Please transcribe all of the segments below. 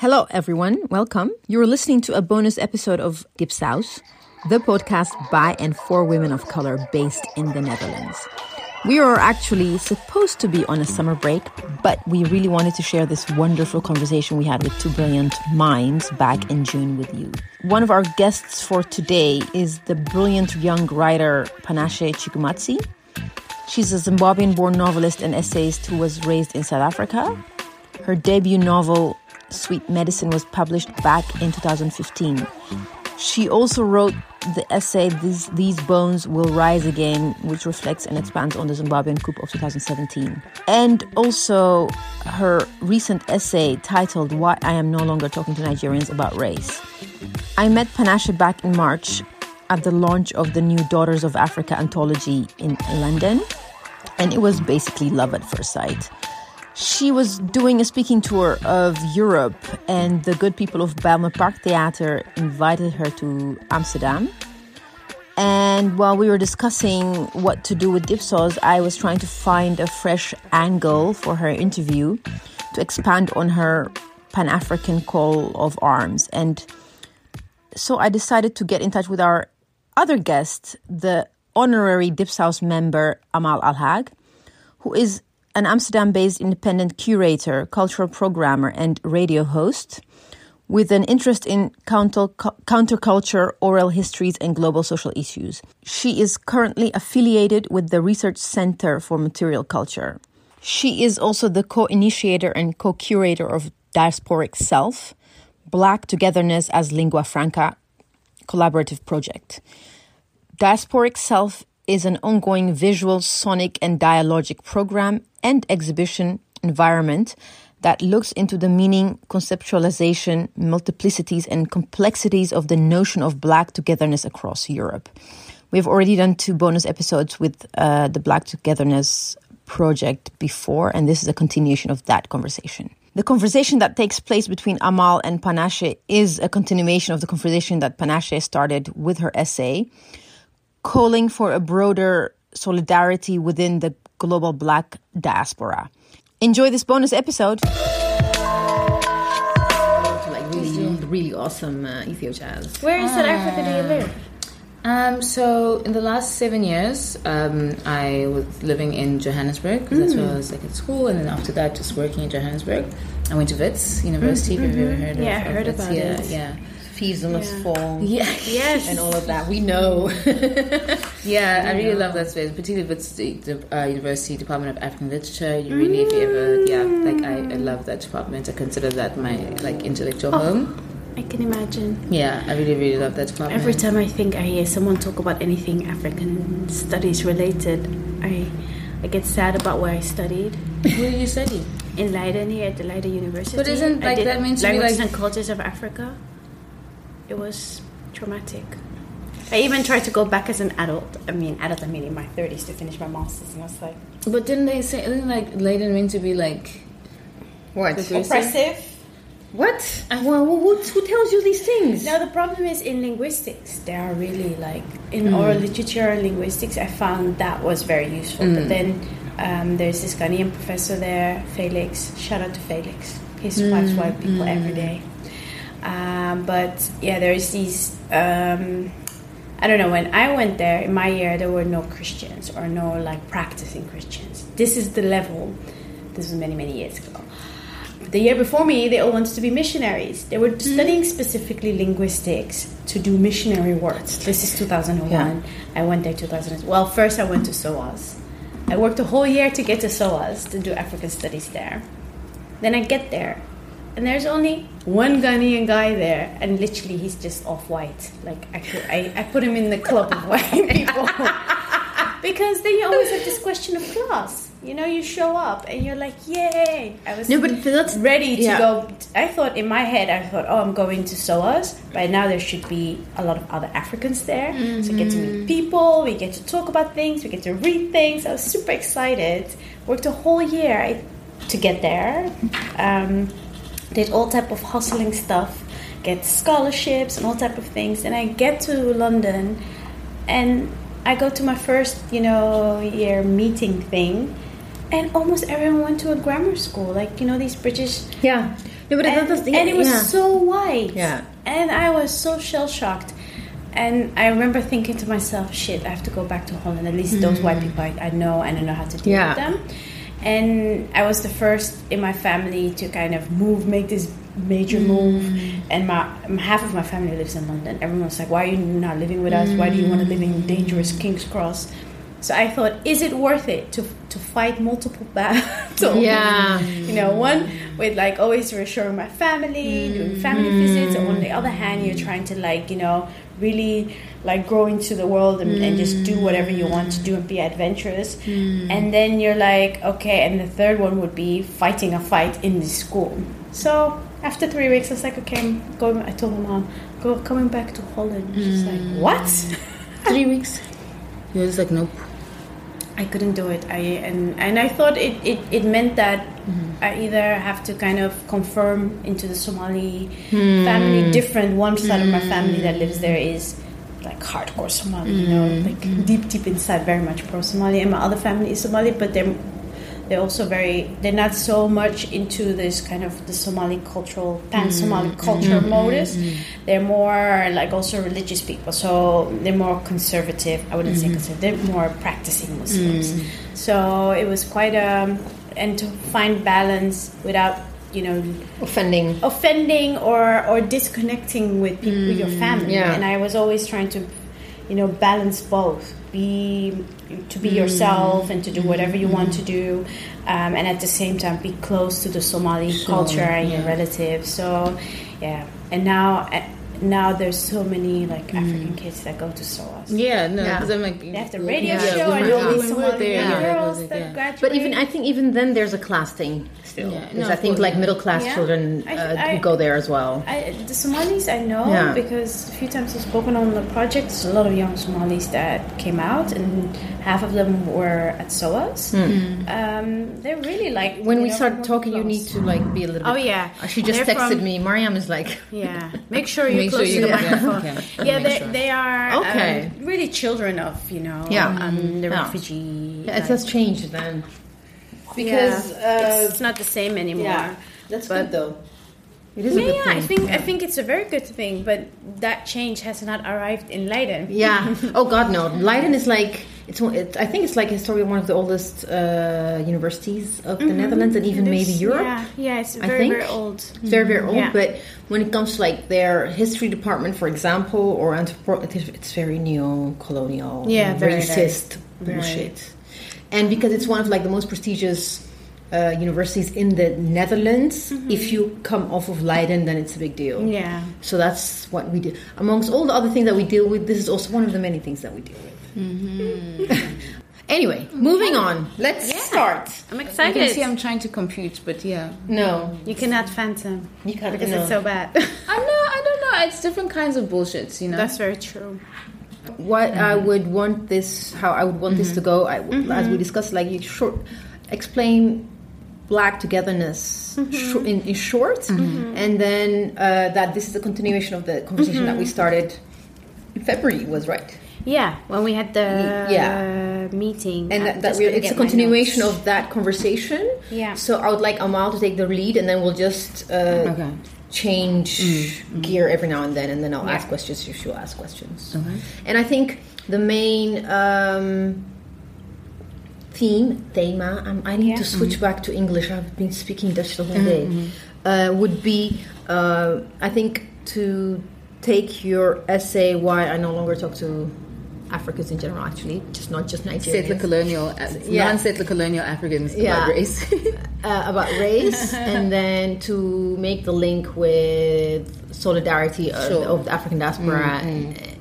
Hello, everyone. Welcome. You're listening to a bonus episode of Dipsaus, the podcast by and for women of color based in the Netherlands. We are actually supposed to be on a summer break, but we really wanted to share this wonderful conversation we had with two brilliant minds back in June with you. One of our guests for today is the brilliant young writer Panashe Chigumadzi. She's a Zimbabwean born novelist and essayist who was raised in South Africa. Her debut novel, Sweet Medicine was published back in 2015. She also wrote the essay These, These Bones Will Rise Again, which reflects and expands on the Zimbabwean coup of 2017. And also her recent essay titled Why I Am No Longer Talking to Nigerians About Race. I met Panashe back in March at the launch of the new Daughters of Africa anthology in London, and it was basically love at first sight. She was doing a speaking tour of Europe, and the good people of Bijlmer Park Theater invited her to Amsterdam. And while we were discussing what to do with Dipsaus, I was trying to find a fresh angle for her interview to expand on her Pan African call of arms. And so I decided to get in touch with our other guest, the honorary Dipsaus member Amal Alhaag, who is an Amsterdam based independent curator, cultural programmer, and radio host with an interest in counter, counterculture, oral histories, and global social issues. She is currently affiliated with the Research Center for Material Culture. She is also the co initiator and co curator of Diasporic Self, Black Togetherness as Lingua Franca collaborative project. Diasporic Self is an ongoing visual, sonic, and dialogic program and exhibition environment that looks into the meaning, conceptualization, multiplicities, and complexities of the notion of Black togetherness across Europe. We've already done two bonus episodes with uh, the Black Togetherness project before, and this is a continuation of that conversation. The conversation that takes place between Amal and Panashe is a continuation of the conversation that Panashe started with her essay, calling for a broader solidarity within the global black diaspora. Enjoy this bonus episode. Like really, really awesome uh, Ethio jazz. Where in South Africa do you live? Um, so in the last seven years, um, I was living in Johannesburg because that's where I was like at school, and then after that, just working in Johannesburg. I went to Wits University. Have you ever heard of? Yeah, I of heard Wits? about yeah, it. Yeah, Fees must Yeah. fall. yeah, Yes. and all of that. We know. yeah, I really love that space, particularly if it's the, the uh, University Department of African Literature. You really, if you ever, yeah, like I, I love that department. I consider that my like intellectual home. I can imagine. Yeah, I really, really love that department. Every time I think I hear someone talk about anything African studies related, I I get sad about where I studied. Where do you study? In Leiden here at the Leiden University. But isn't, like, that meant to be, languages like- and cultures of Africa. It was traumatic. I even tried to go back as an adult. I mean, adult. I mean, in my thirties to finish my masters, and I was like, But didn't they say Didn't like Leiden meant to be like What? progressive? What? Well, who, who tells you these things? No, the problem is in linguistics. They are really like in Mm. oral literature and linguistics. I found that was very useful. Mm. But then um, there's this Ghanaian professor there, Felix. Shout out to Felix. He swipes white people Mm. every day. Um, but yeah, there's these. Um, I don't know. When I went there in my year, there were no Christians or no like practicing Christians. This is the level. This was many many years ago the year before me, they all wanted to be missionaries. They were studying specifically linguistics to do missionary work. This is 2001. Yeah. I went there 2000. Well, first I went to SOAS. I worked a whole year to get to SOAS to do African studies there. Then I get there, and there's only one Ghanaian guy there, and literally he's just off white. Like I, could, I, I put him in the club of white people because then you always have this question of class. You know, you show up and you're like, yay! I was No, but that's ready to yeah. go. I thought in my head, I thought, oh, I'm going to SOAS. But now there should be a lot of other Africans there. So I get to meet people, we get to talk about things, we get to read things. I was super excited. Worked a whole year I- to get there. Um, did all type of hustling stuff, get scholarships and all type of things. And I get to London and I go to my first, you know, year meeting thing. And almost everyone went to a grammar school, like you know these British Yeah. No, but and, and it was yeah. so white. Yeah. And I was so shell shocked. And I remember thinking to myself, shit, I have to go back to Holland. At least those white people I, I know and I know how to deal Yeah. with them. And I was the first in my family to kind of move, make this major move. Mm. And my half of my family lives in London. Everyone was like, why are you not living with us? Why do you want to live in dangerous King's Cross? So I thought, is it worth it to, to fight multiple battles? Yeah. you know, one with like always reassuring my family, doing family mm. visits, and on the other hand, you're trying to like, you know, really like grow into the world and, and just do whatever you want to do and be adventurous. Hmm. And then you're like, okay, and the third one would be fighting a fight in the school. So after three weeks, I was like, okay, I'm going. I told my mom, go coming back to Holland. She's like, hmm. what? Three weeks. You're just like, nope. I couldn't do it. I and and I thought it it, it meant that mm-hmm. I either have to kind of confirm into the Somali hmm. family different. One side of my family that lives hmm. there is like hardcore Somali, you know, hmm. like deep deep inside, very much pro Somali, and my other family is Somali, but they're they're also very they're not so much into this kind of the Somali cultural pan Somali mm-hmm. culture mm-hmm. modus. Mm-hmm. They're more like also religious people, so they're more conservative. I wouldn't say conservative; they're more practicing Muslims. So it was quite a and to find balance without you know Offending. offending or or disconnecting with people, with your mm, family. yeah. And I was always trying to, you know, balance both. Be to be yourself and to do whatever you want to do, um, and at the same time be close to the Somali culture and your relatives. So, yeah. And now, now there's so many like African kids that go to SOAS. Yeah, no, Yeah. because I'm like, They have the radio yeah, show and we- all these when we were Somali there, girls was like, that graduate. But even I think even then there's a class thing still. Yeah, Because no, I think course, like yeah. middle class Yeah. children I- uh, I- who go there as well. I, the Somalis I know Yeah. because a few times I've spoken on the project. There's a lot of young Somalis that came out, and half of them were at SOAS. Um, they're really like. When we know, start more talking, you need to like be a little. Bit Oh bit- yeah, She just They're texted from- me. Mariam is like, Yeah, make sure you're Make sure close you to the yeah, microphone. okay. Yeah, they, sure. they are Okay. um, really children of you know Yeah. um, the Yeah. refugee. yeah, it like- has changed then. Because yeah. uh, it's, it's not the same anymore. yeah, that's But- good though. It is a Yeah, good yeah, thing. I think I think it's a very good thing, but that change has not arrived in Leiden. Yeah. Oh God, no. Leiden is like it's. it, I think it's like historically one of the oldest uh, universities of the Netherlands and even maybe Europe. Yeah, yeah, it's I very think. very old. It's very very old. Yeah. But when it comes to like their history department, for example, or anthropo, it is- very neo-colonial, Yeah, racist very. bullshit. And because it's one of like the most prestigious. Uh, universities in the Netherlands. If you come off of Leiden, then it's a big deal. Mm-hmm. Yeah. So that's what we do. Amongst all the other things that we deal with, this is also one of the many things that we deal with. Mm-hmm. anyway, moving on. Let's start. I'm excited. You excited. can see I'm trying to compute, but yeah. No, you cannot phantom you can't. because no. it's so bad. I know, I don't know. It's different kinds of bullshits, you know? That's very true. what I Mm-hmm. would want this, how I would want this to go, I, would- as we discussed, like you short, explain black togetherness Mm-hmm. in, in short, and then uh, that this is a continuation of the conversation that we Mm-hmm. started in February. Was right. Yeah, when we had the Yeah. meeting, and that, that just we gonna it's a continuation of that conversation. Yeah. So I would like Amal to take the lead, and then we'll just uh, Okay. change Mm, gear every now and then, and then I'll ask questions if she'll ask questions. Okay. And I think the main um, theme, thema, um, I need Yeah. to switch back to English. I've been speaking Dutch the whole day. Uh, would be, uh, I think, to take your essay. Why I no longer talk to Africans in general, actually, just not just Nigerians. Settler colonial, uh, Yeah. non-settler colonial Africans Yeah. about race. uh, about race, and then to make the link with solidarity of, Sure. of the African diaspora mm, mm.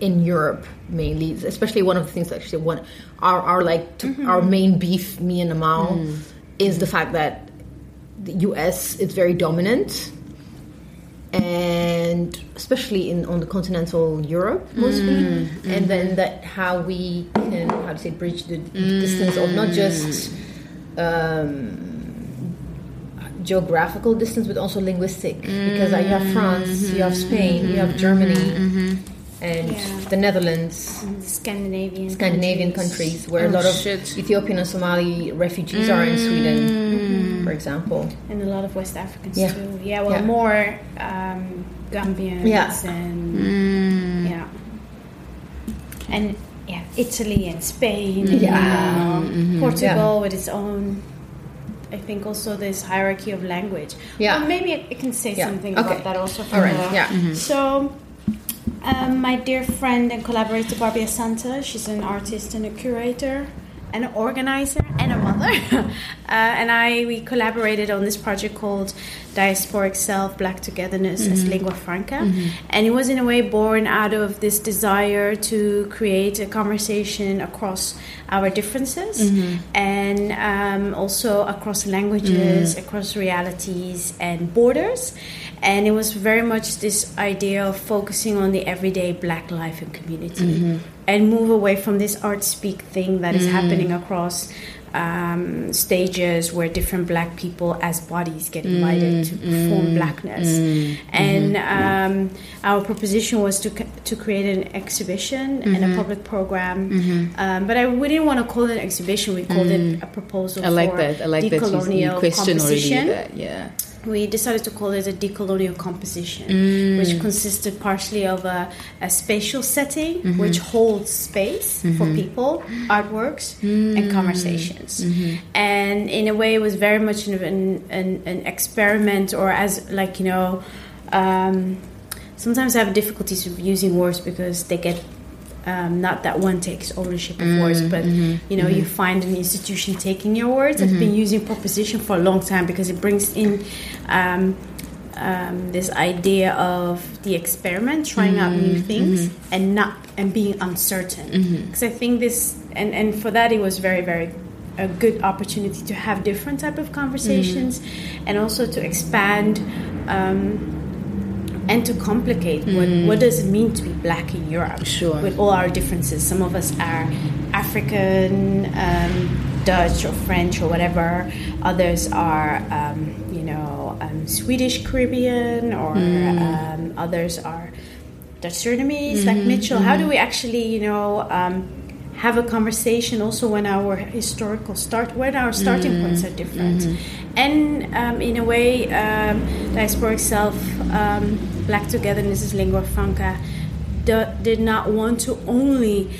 in Europe, mainly. Especially one of the things that actually one our our like to, mm-hmm. our main beef, me and Amal, mm. is the fact that the U.S. is very dominant. And especially in on the continental Europe mostly, mm, and mm-hmm. then that how we can how to say bridge the distance of not just mm. um, geographical distance, but also linguistic. Because uh, you have France, you have mm-hmm. Spain, you have mm-hmm. Germany, and Yeah. the Netherlands, Scandinavian Scandinavian countries, where a Oh, lot of shit. Ethiopian and Somali refugees are in mm. Sweden. For example. and a lot of West Africans Yeah. too. Yeah, well, Yeah. more um, Gambians Yeah. and Mm. yeah, and yeah, Italy and Spain. Yeah. you know, Portugal with its own. I think also this hierarchy of language. Yeah. Well, maybe I can say Yeah. something Okay. about that also. All From right. the- Yeah. So, um, my dear friend and collaborator Barbia Santa, she's an artist and a curator and an organizer and a mother. uh, and I, we collaborated on this project called Diasporic Self, Black Togetherness as mm-hmm. Lingua Franca. Mm-hmm. And it was in a way born out of this desire to create a conversation across our differences mm-hmm. and um, also across languages, mm. across realities and borders. And it was very much this idea of focusing on the everyday black life and community and move away from this art speak thing that is mm. happening across um, stages where different black people as bodies get invited mm, to perform mm, blackness. Mm, mm-hmm, and um, our proposition was to, to create an exhibition and a mm-hmm. public program. Mm-hmm. Um, but I, we didn't want to call it an exhibition, we called it a proposal I like for that. I like that you, you decolonial question already composition that. Yeah. We decided to call it a decolonial composition, Mm. which consisted partially of a, a spatial setting Mm-hmm. which holds space for people, artworks, Mm. and conversations. Mm-hmm. And in a way, it was very much an, an, an, an experiment, or as like you know. Um, sometimes I have difficulties with using words because they get um, not that one takes ownership of words, mm, but mm-hmm, you know, you mm-hmm. find an institution taking your words. I've been mm-hmm. using proposition for a long time because it brings in um, um, this idea of the experiment, trying out new things, and not and being uncertain. Because I think this, and and for that, it was very very a good opportunity to have different type of conversations, and also to expand. Um, And to complicate what, what does it mean to be black in Europe Sure. with all our differences. Some of us are African, um, Dutch, or French, or whatever. Others are, um, you know, um, Swedish Caribbean, or um, others are Dutch Surinamese, like Mitchell. How do we actually, you know, um, have a conversation also when our historical start, when our starting points are different, and um, in a way, um, diasporic self, um, black togetherness is lingua franca, do, did not want to only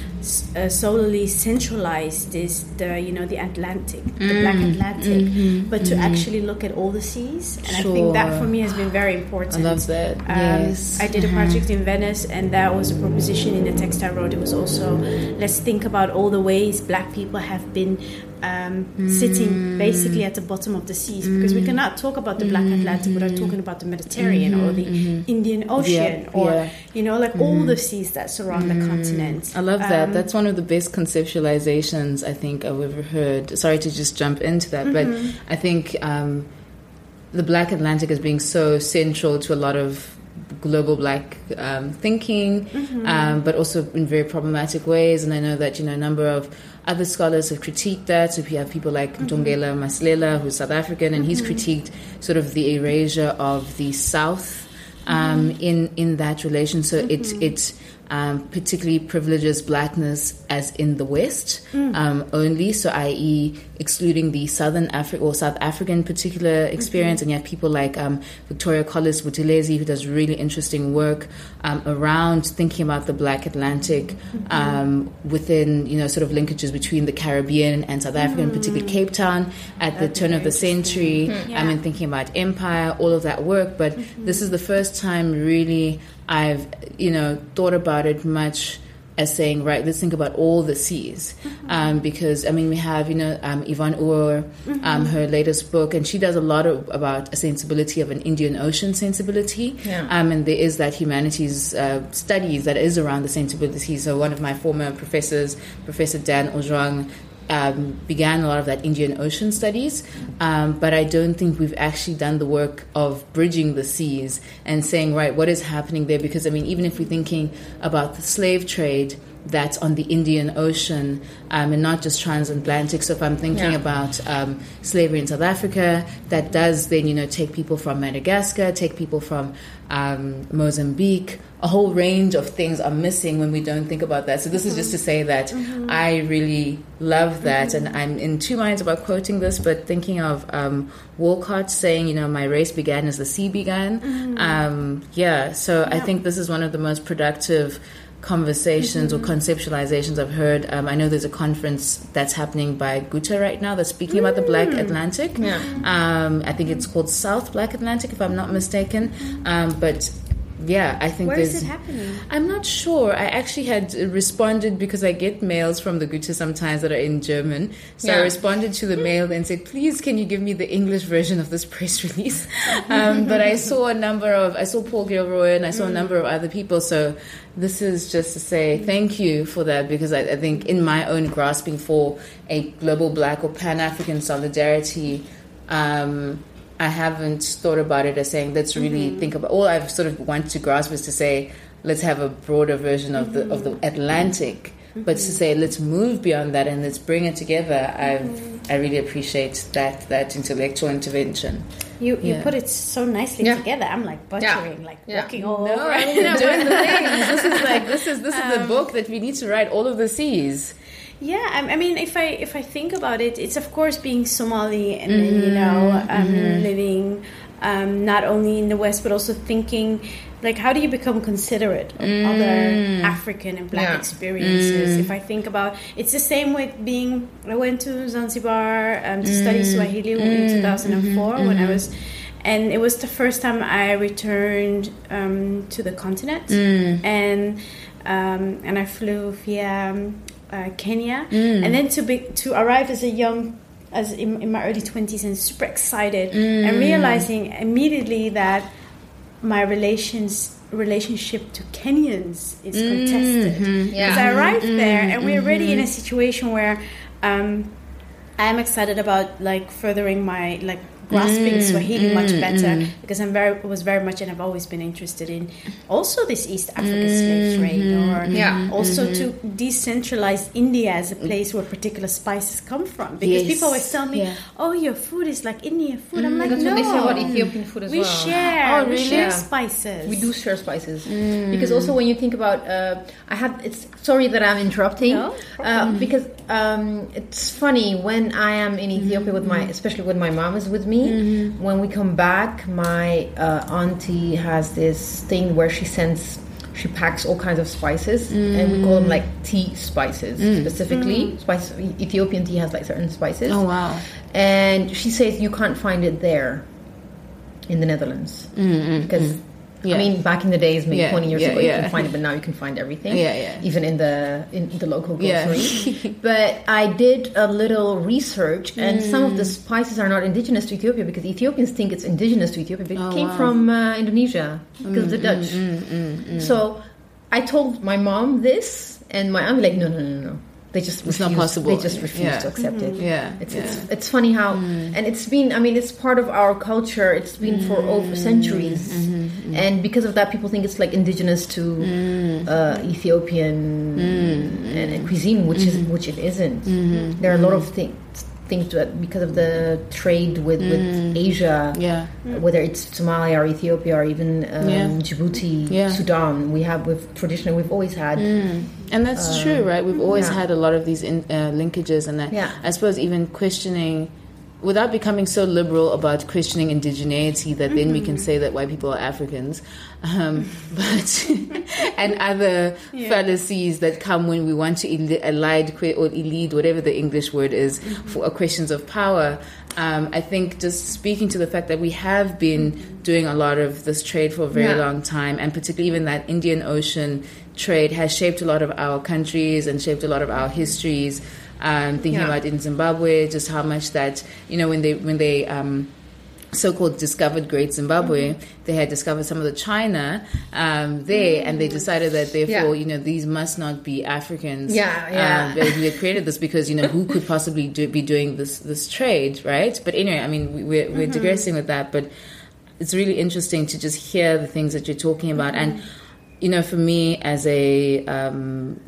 uh, solely centralized is the you know, the Atlantic, the Black mm. Atlantic, mm-hmm. but to mm-hmm. actually look at all the seas, and I think that for me has been very important. I love that. Um, yes. I did a mm-hmm. project in Venice, and that was a proposition in the text I wrote. It was also let's think about all the ways Black people have been um, sitting mm. basically at the bottom of the seas, mm. because we cannot talk about the Black Atlantic without talking about the Mediterranean or the Indian Ocean or yeah. you know like all the seas that surround the continent. I love that. Um, That's one of the best conceptualizations I think I've ever heard. Sorry to just jump into that, but I think um, the Black Atlantic is being so central to a lot of global black um, thinking, um, but also in very problematic ways. And I know that you know a number of other scholars have critiqued that. So we have people like Ntongela Masilela, who's South African, and he's critiqued sort of the erasure of the South um, in in that relation. So it it um, particularly privileges blackness as in the West um, only. So i.e. excluding the Southern Africa or South African particular experience, and you have people like um, Victoria Collis Buthelezi who does really interesting work um, around thinking about the Black Atlantic um, within you know sort of linkages between the Caribbean and South Africa, and particularly Cape Town at the turn of the century. I mean, thinking about empire, all of that work. But this is the first time really I've you know thought about it much as saying, right, let's think about all the seas. Um, because, I mean, we have, you know, um, Yvonne Owuor, um, her latest book, and she does a lot of, about a sensibility of an Indian Ocean sensibility. Yeah. Um, and there is that humanities uh, studies that is around the sensibility. So one of my former professors, Professor Dan Ojwang, um, began a lot of that Indian Ocean studies, um, but I don't think we've actually done the work of bridging the seas and saying, right, what is happening there? Because I mean, even if we're thinking about the slave trade that's on the Indian Ocean um, and not just transatlantic. So if I'm thinking Yeah. about um, slavery in South Africa, that does then you know take people from Madagascar, take people from um, Mozambique. A whole range of things are missing when we don't think about that. So this is just to say that I really love that, and I'm in two minds about quoting this, but thinking of um, Walcott saying, you know, my race began as the sea began. Um, yeah, so I think this is one of the most productive conversations or conceptualizations I've heard. Um, I know there's a conference that's happening by Goethe right now that's speaking about the Black Atlantic. Yeah. Um, I think it's called South Black Atlantic, if I'm not mistaken. Um, but yeah, I think Where is it happening? I'm not sure. I actually had responded because I get mails from the Goethe sometimes that are in German. So I responded to the mail and said, please, can you give me the English version of this press release? Um, but I saw a number of, I saw Paul Gilroy and I saw a number of other people. So this is just to say thank you for that because I, I think in my own grasping for a global black or pan African solidarity, um, I haven't thought about it as saying let's really mm-hmm. think about. All I've sort of want to grasp is to say let's have a broader version of the of the mm-hmm. Atlantic, mm-hmm. but to say let's move beyond that and let's bring it together. I've I really appreciate that that intellectual intervention. You you Yeah. put it so nicely Yeah. together. I'm like butchering, like Yeah. walking all No, over. I mean, doing the things. This is like this is this is the um, book that we need to write all of the seas. Yeah, I, I mean, if I if I think about it, it's of course being Somali and then, you know um, living um, not only in the West but also thinking like how do you become considerate of other African and Black Yeah. experiences? If I think about it's the same with being I went to Zanzibar um, to study Swahili in 2004 when I was. And it was the first time I returned um, to the continent, and um, and I flew via um, uh, Kenya, mm. and then to be to arrive as a young, as in, in my early twenties, and super excited, and mm. realizing immediately that my relations relationship to Kenyans is mm-hmm. contested. Yeah. Because I arrived mm-hmm. there, and we're already in a mm-hmm. situation where um, I'm excited about like furthering my like grasping mm, Swahili much mm, better mm. because I'm very was very much and I've always been interested in also this East Africa slave trade mm-hmm. or Yeah. also mm-hmm. to decentralize India as a place where particular spices come from because Yes. people always tell me Yeah. oh your food is like Indian food I'm like That's no what they say about Ethiopian food as we well. share Oh, we share Yeah. spices We do share spices because also when you think about, uh, I had. It's sorry that I'm interrupting, No uh, because um, it's funny when I am in Ethiopia with my, especially when my mom is with me. Mm-hmm. When we come back, my uh, auntie has this thing where she sends. She packs all kinds of spices, and we call them like mm. tea spices mm. specifically. Mm. Spice Ethiopian tea has like certain spices. Oh wow! And she says you can't find it there in the Netherlands mm-hmm. because Yeah. I mean back in the days, maybe Yeah, twenty years yeah, ago, you can find it, but now you can find everything. Yeah, yeah. Even in the in the local Yeah. grocery. but I did a little research, and some of the Mm. spices are not indigenous to Ethiopia because Ethiopians think it's indigenous to Ethiopia, but it Oh, came wow. Mm, from uh, Indonesia because of the Dutch. So I told my mom this, and my aunt was like, "No, no, no, no." They just It's not possible. They just refuse Yeah. to accept it. Mm-hmm. Yeah, It's, yeah. it's it's funny how mm. and it's been I mean it's part of our culture. It's been for mm. over centuries. Mm-hmm. Mm-hmm. And because of that people think it's like indigenous to mm. uh, Ethiopian and cuisine which is which it isn't. There are a lot of things things that because of the trade with, with Asia Yeah. whether it's Somalia or Ethiopia or even um, Yeah. Djibouti Yeah. Sudan we have with traditionally we've always had And that's true, right? We've always had a lot of these in, uh, linkages, and that Yeah. I suppose even questioning, without becoming so liberal about questioning indigeneity, that then we can say that white people are Africans, um, but and other fallacies that come when we want to el- que- or elite, whatever the English word is, for uh, questions of power. Um, I think just speaking to the fact that we have been doing a lot of this trade for a very Yeah. long time, and particularly even that Indian Ocean trade has shaped a lot of our countries and shaped a lot of our histories. Um, thinking Yeah. about in Zimbabwe, just how much that you know when they when they um, so-called discovered Great Zimbabwe, they had discovered some of the China um, there, and they decided that therefore Yeah. you know these must not be Africans. Yeah, yeah. Um, but we had created this because you know who could possibly do, be doing this this trade, right? But anyway, I mean we, we're, we're digressing with that, but it's really interesting to just hear the things that you're talking about and you know for me as a um,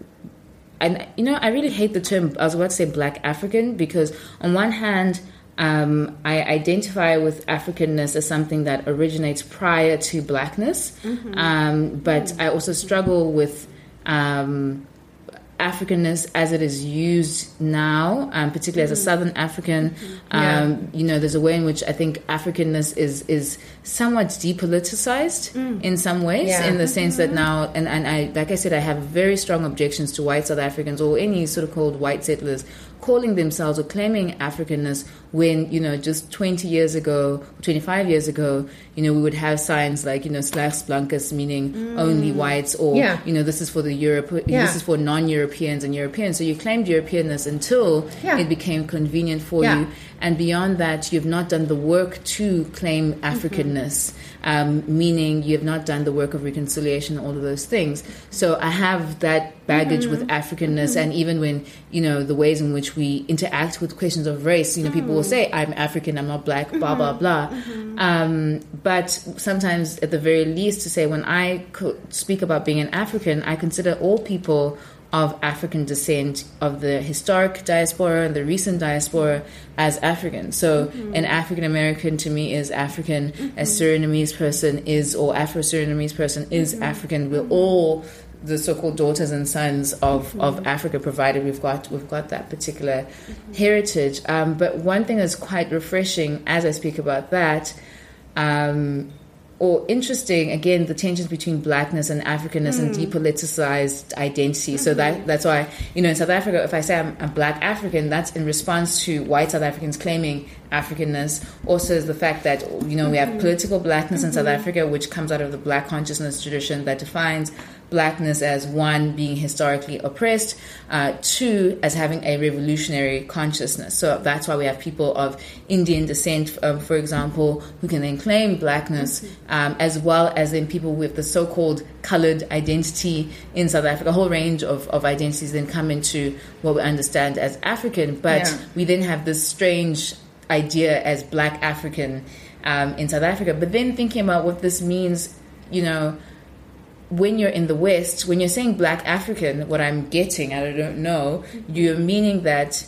and you know, I really hate the term. I was about to say Black African because on one hand. Um, I identify with Africanness as something that originates prior to blackness, um, but I also struggle with um, Africanness as it is used now, um, particularly as a Southern African. Um, You know, there's a way in which I think Africanness is is somewhat depoliticized in some ways, Yeah. in the sense that now, and, and I like I said, I have very strong objections to white South Africans or any sort of called white settlers calling themselves or claiming Africanness when you know just 20 years ago, 25 years ago, you know we would have signs like you know Slegs Blankes meaning mm. only whites or Yeah. you know this is for the Europe Yeah. this is for non-Europeans and Europeans. So you claimed Europeanness until Yeah. it became convenient for you, and beyond that, you've not done the work to claim Africanness, um, meaning you have not done the work of reconciliation, all of those things. So I have that baggage with mm-hmm. Africanness, mm-hmm. and even when you know the ways in which we interact with questions of race, you know, people will mm-hmm. say, "I'm African, I'm not black," blah blah blah. Um, but sometimes, at the very least, to say when I co- speak about being an African, I consider all people of African descent of the historic diaspora and the recent diaspora as African. So mm-hmm. an African American to me is African, a mm-hmm. Surinamese person is or Afro Surinamese person is mm-hmm. African. We're all the so-called daughters and sons of, of Africa, provided we've got we've got that particular heritage. Um, but one thing that's quite refreshing as I speak about that um, or interesting again the tensions between blackness and africanness and hmm. depoliticized identity. So mm-hmm. that that's why you know in south africa if i say i'm a black african that's in response to white south africans claiming africanness. Also is the fact that you know we have mm-hmm. political blackness in south mm-hmm. africa which comes out of the black consciousness tradition that defines blackness as one being historically oppressed, uh, two as having a revolutionary consciousness. So that's why we have people of Indian descent, um, for example, who can then claim blackness, um, as well as then people with the so-called colored identity in South Africa. A whole range of, of identities then come into what we understand as African, but Yeah. we then have this strange idea as black African um, in South Africa. But then thinking about what this means, you know, when you're in the West, when you're saying black African, what I'm getting, I don't know, you're meaning that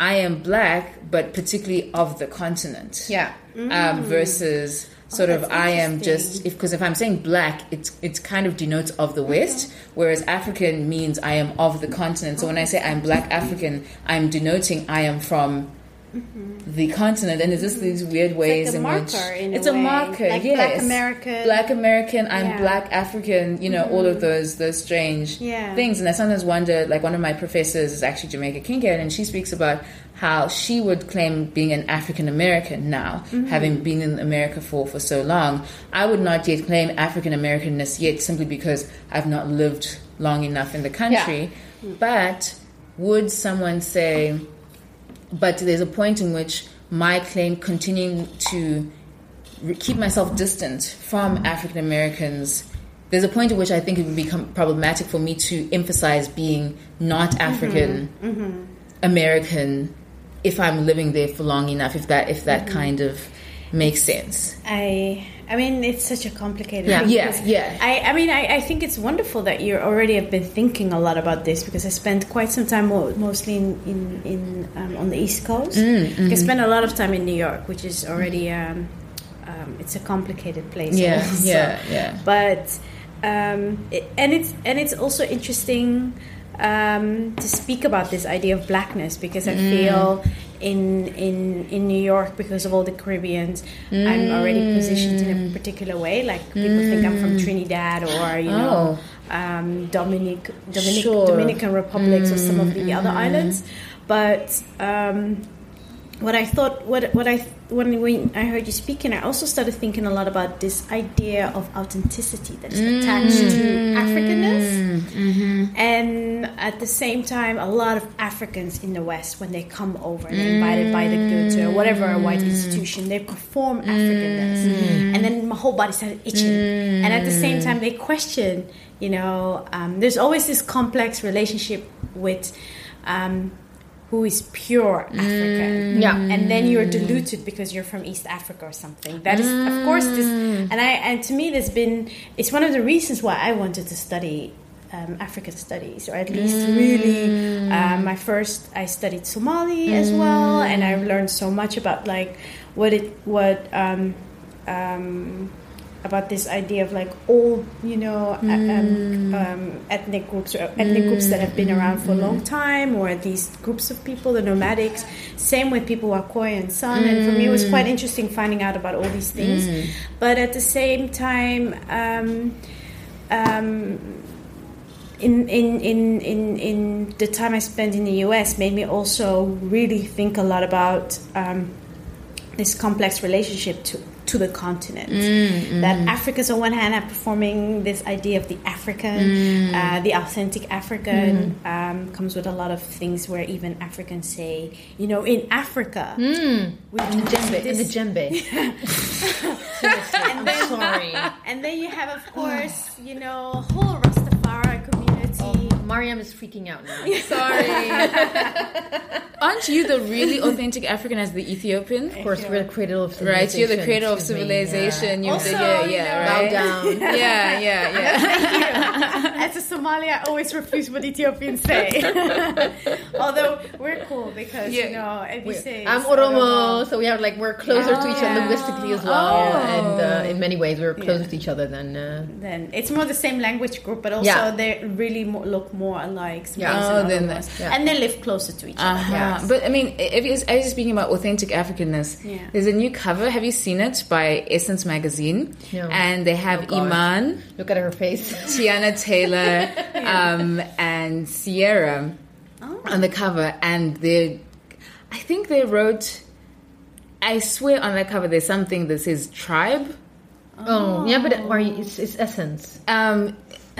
I am black, but particularly of the continent. Yeah. Um, versus sort of I am just because if I'm saying black, it's it's kind of denotes of the West, whereas African means I am of the continent. So when I say I'm black African, I'm denoting I am from Mm-hmm. the continent, and it's just these mm-hmm. weird ways a in which in it's a way. marker. Like yes, Black American. black American. I'm Yeah. black African. You know, all of mm-hmm. those those strange Yeah. things. And I sometimes wonder, like one of my professors is actually Jamaica Kincaid, and she speaks about how she would claim being an African American now, having been in America for for so long. I would not yet claim African Americanness yet, simply because I've not lived long enough in the country. But would someone say? But there's a point in which my claim continuing to keep myself distant from African Americans. There's a point at which I think it would become problematic for me to emphasize being not mm-hmm. African mm-hmm. American if I'm living there for long enough. If that if that mm-hmm. kind of makes sense. I I mean it's such a complicated Yeah, thing yeah, yeah. I, I mean I, I think it's wonderful that you already have been thinking a lot about this because I spent quite some time mostly in, in, in um, on the East Coast. Mm, I spent a lot of time in New York, which is already um, um, it's a complicated place. Yeah, also. yeah, yeah. But um, it, and it's and it's also interesting um, to speak about this idea of blackness because I Mm. In in in New York because of all the Caribbeans, I'm already positioned in Mm. a particular way. Like people think I'm from Trinidad or you know um, Dominic, Dominic Oh. Sure. Mm, Dominican republics or some of the other islands, but. Um, what I thought, what what I when when I heard you speaking, I also started thinking a lot about this idea of authenticity that is attached to Africanness, and at the same time, a lot of Africans in the West, when they come over, they're invited by the Goethe or whatever white institution, they perform Africanness, and then my whole body started itching, and at the same time, they question, you know, um, there's always this complex relationship with. Um, who is pure African. Yeah. And then you're diluted because you're from East Africa or something. That is of course this and I and to me there's been it's one of the reasons why I wanted to study um, African studies, or at least really. Um, my first, I studied Somali as well, and I've learned so much about like what it what um, um, about this idea of like all you know a- um, um, ethnic groups or ethnic groups that have been around for a long time, or these groups of people, the nomadics. Same with people Wakoy and San, and for me it was quite interesting finding out about all these things. But at the same time. Um, um, in, in, in, in, in the time I spent in the US made me also really think a lot about um, this complex relationship to, to the continent. Mm, mm. That Africans, on one hand, are performing this idea of the African, mm. uh, the authentic African, um, comes with a lot of things where even Africans say, you know, in Africa, we In do the djembe. In the this- djembe. Seriously, I'm sorry. and then you have, of course, you know, whole Rastafari community. Mariam is freaking out now. Sorry. Aren't you the really authentic African as the Ethiopian? Of course, we're the cradle of civilization. Right, you're the cradle of excuse me, civilization. You're Also, the, yeah, you yeah, know- Bow down. Yeah, yeah, yeah. As a Somali, I always refuse what Ethiopians say. Although we're cool because you Yeah. know if you say I'm Oromo, so we are like we're closer to each other linguistically as well, Oh. and uh, in many ways we're closer to each other than. Uh, then it's more the same language group, but also Yeah. they really mo- look more alike. Yeah. Somalians Oh, and then Oromos. yeah. and they live closer to each other. Uh-huh. Yes. But I mean, if you're, as you're speaking about authentic Africanness, Yeah. there's a new cover. Have you seen it by Essence Magazine? No. And they have Oh, Iman, look at her face. Teyana Taylor, um, and Sierra Oh. on the cover, and they, I think they wrote. I swear on that cover, there's something that says tribe. Oh, yeah, but are you, it's, it's essence. Um,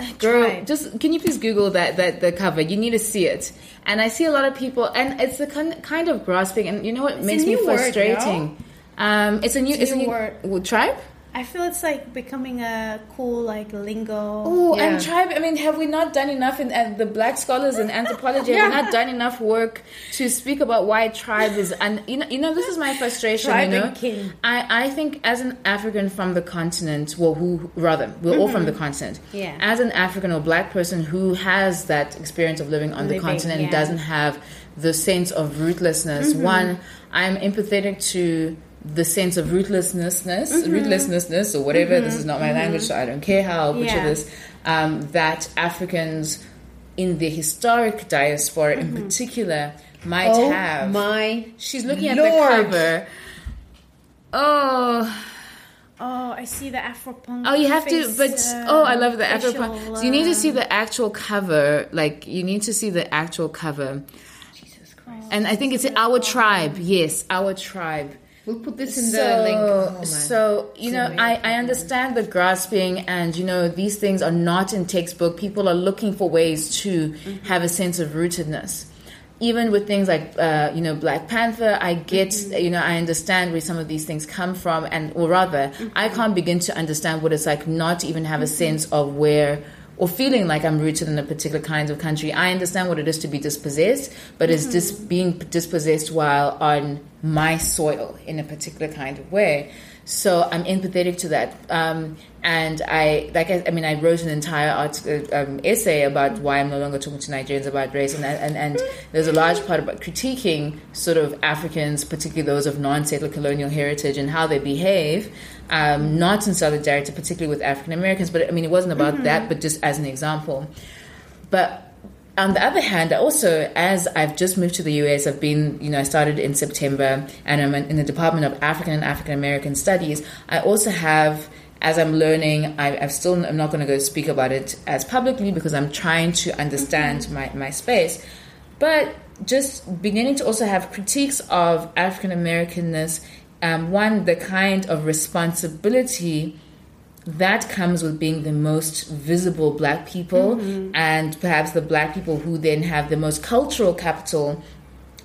girl, just can you please Google that that the cover? You need to see it. And I see a lot of people, and it's the kind kind of grasping. And you know what a makes me new word, frustrating? Um, it's a new, It's it's a new new word. Tribe. I feel it's like becoming a cool like lingo. Oh, Yeah. and tribe. I mean, have we not done enough in uh, the black scholars in anthropology? Have we Yeah. not done enough work to speak about why tribe is? And you know, you know, this is my frustration. Tribe you know, and kin. I I think as an African from the continent, well, who rather, we're all from the continent. Mm-hmm. Yeah. As an African or black person who has that experience of living on the continent, yeah. Mm-hmm. doesn't have the sense of rootlessness. One, I'm empathetic to the sense of rootlessness, Mm-hmm. rootlessness, or whatever. This is not my language, so I don't care how butcher Yeah. this. Um, that Africans in the historic diaspora, Mm-hmm. in particular, might oh have. my! She's looking at the cover. Oh, Oh, I see the Afropunk. oh, you have face, to, but uh, oh, I love the Afro. facial, So you need to see the actual cover. Like you need to see the actual cover. Jesus Christ! And I think it's our tribe. Yes, our tribe. We'll put this in the so, link. Oh, so you know, I, I understand the grasping, and you know, these things are not in textbook. People are looking for ways to Mm-hmm. have a sense of rootedness. Even with things like, uh, you know, Black Panther, I get, Mm-hmm. you know, I understand where some of these things come from, and or rather, Mm-hmm. I can't begin to understand what it's like not to even have a sense of where or feeling like I'm rooted in a particular kind of country. I understand what it is to be dispossessed, but it's mm-hmm. just being dispossessed while on my soil in a particular kind of way. So I'm empathetic to that, um, and I like. I, I mean, I wrote an entire article, um, essay about why I'm no longer talking to Nigerians about race, and and and there's a large part about critiquing sort of Africans, particularly those of non-settler colonial heritage, and how they behave. Um, not in solidarity, particularly with African Americans, but I mean, it wasn't about that, but just as an example. But on the other hand, also as I've just moved to the US, I've been, you know, I started in September, and I'm in the Department of African and African American Studies. I also have, as I'm learning, I, I've still, I'm not going to go speak about it as publicly because I'm trying to understand my, my space, but just beginning to also have critiques of African Americanness. Um, one, the kind of responsibility that comes with being the most visible black people and perhaps the black people who then have the most cultural capital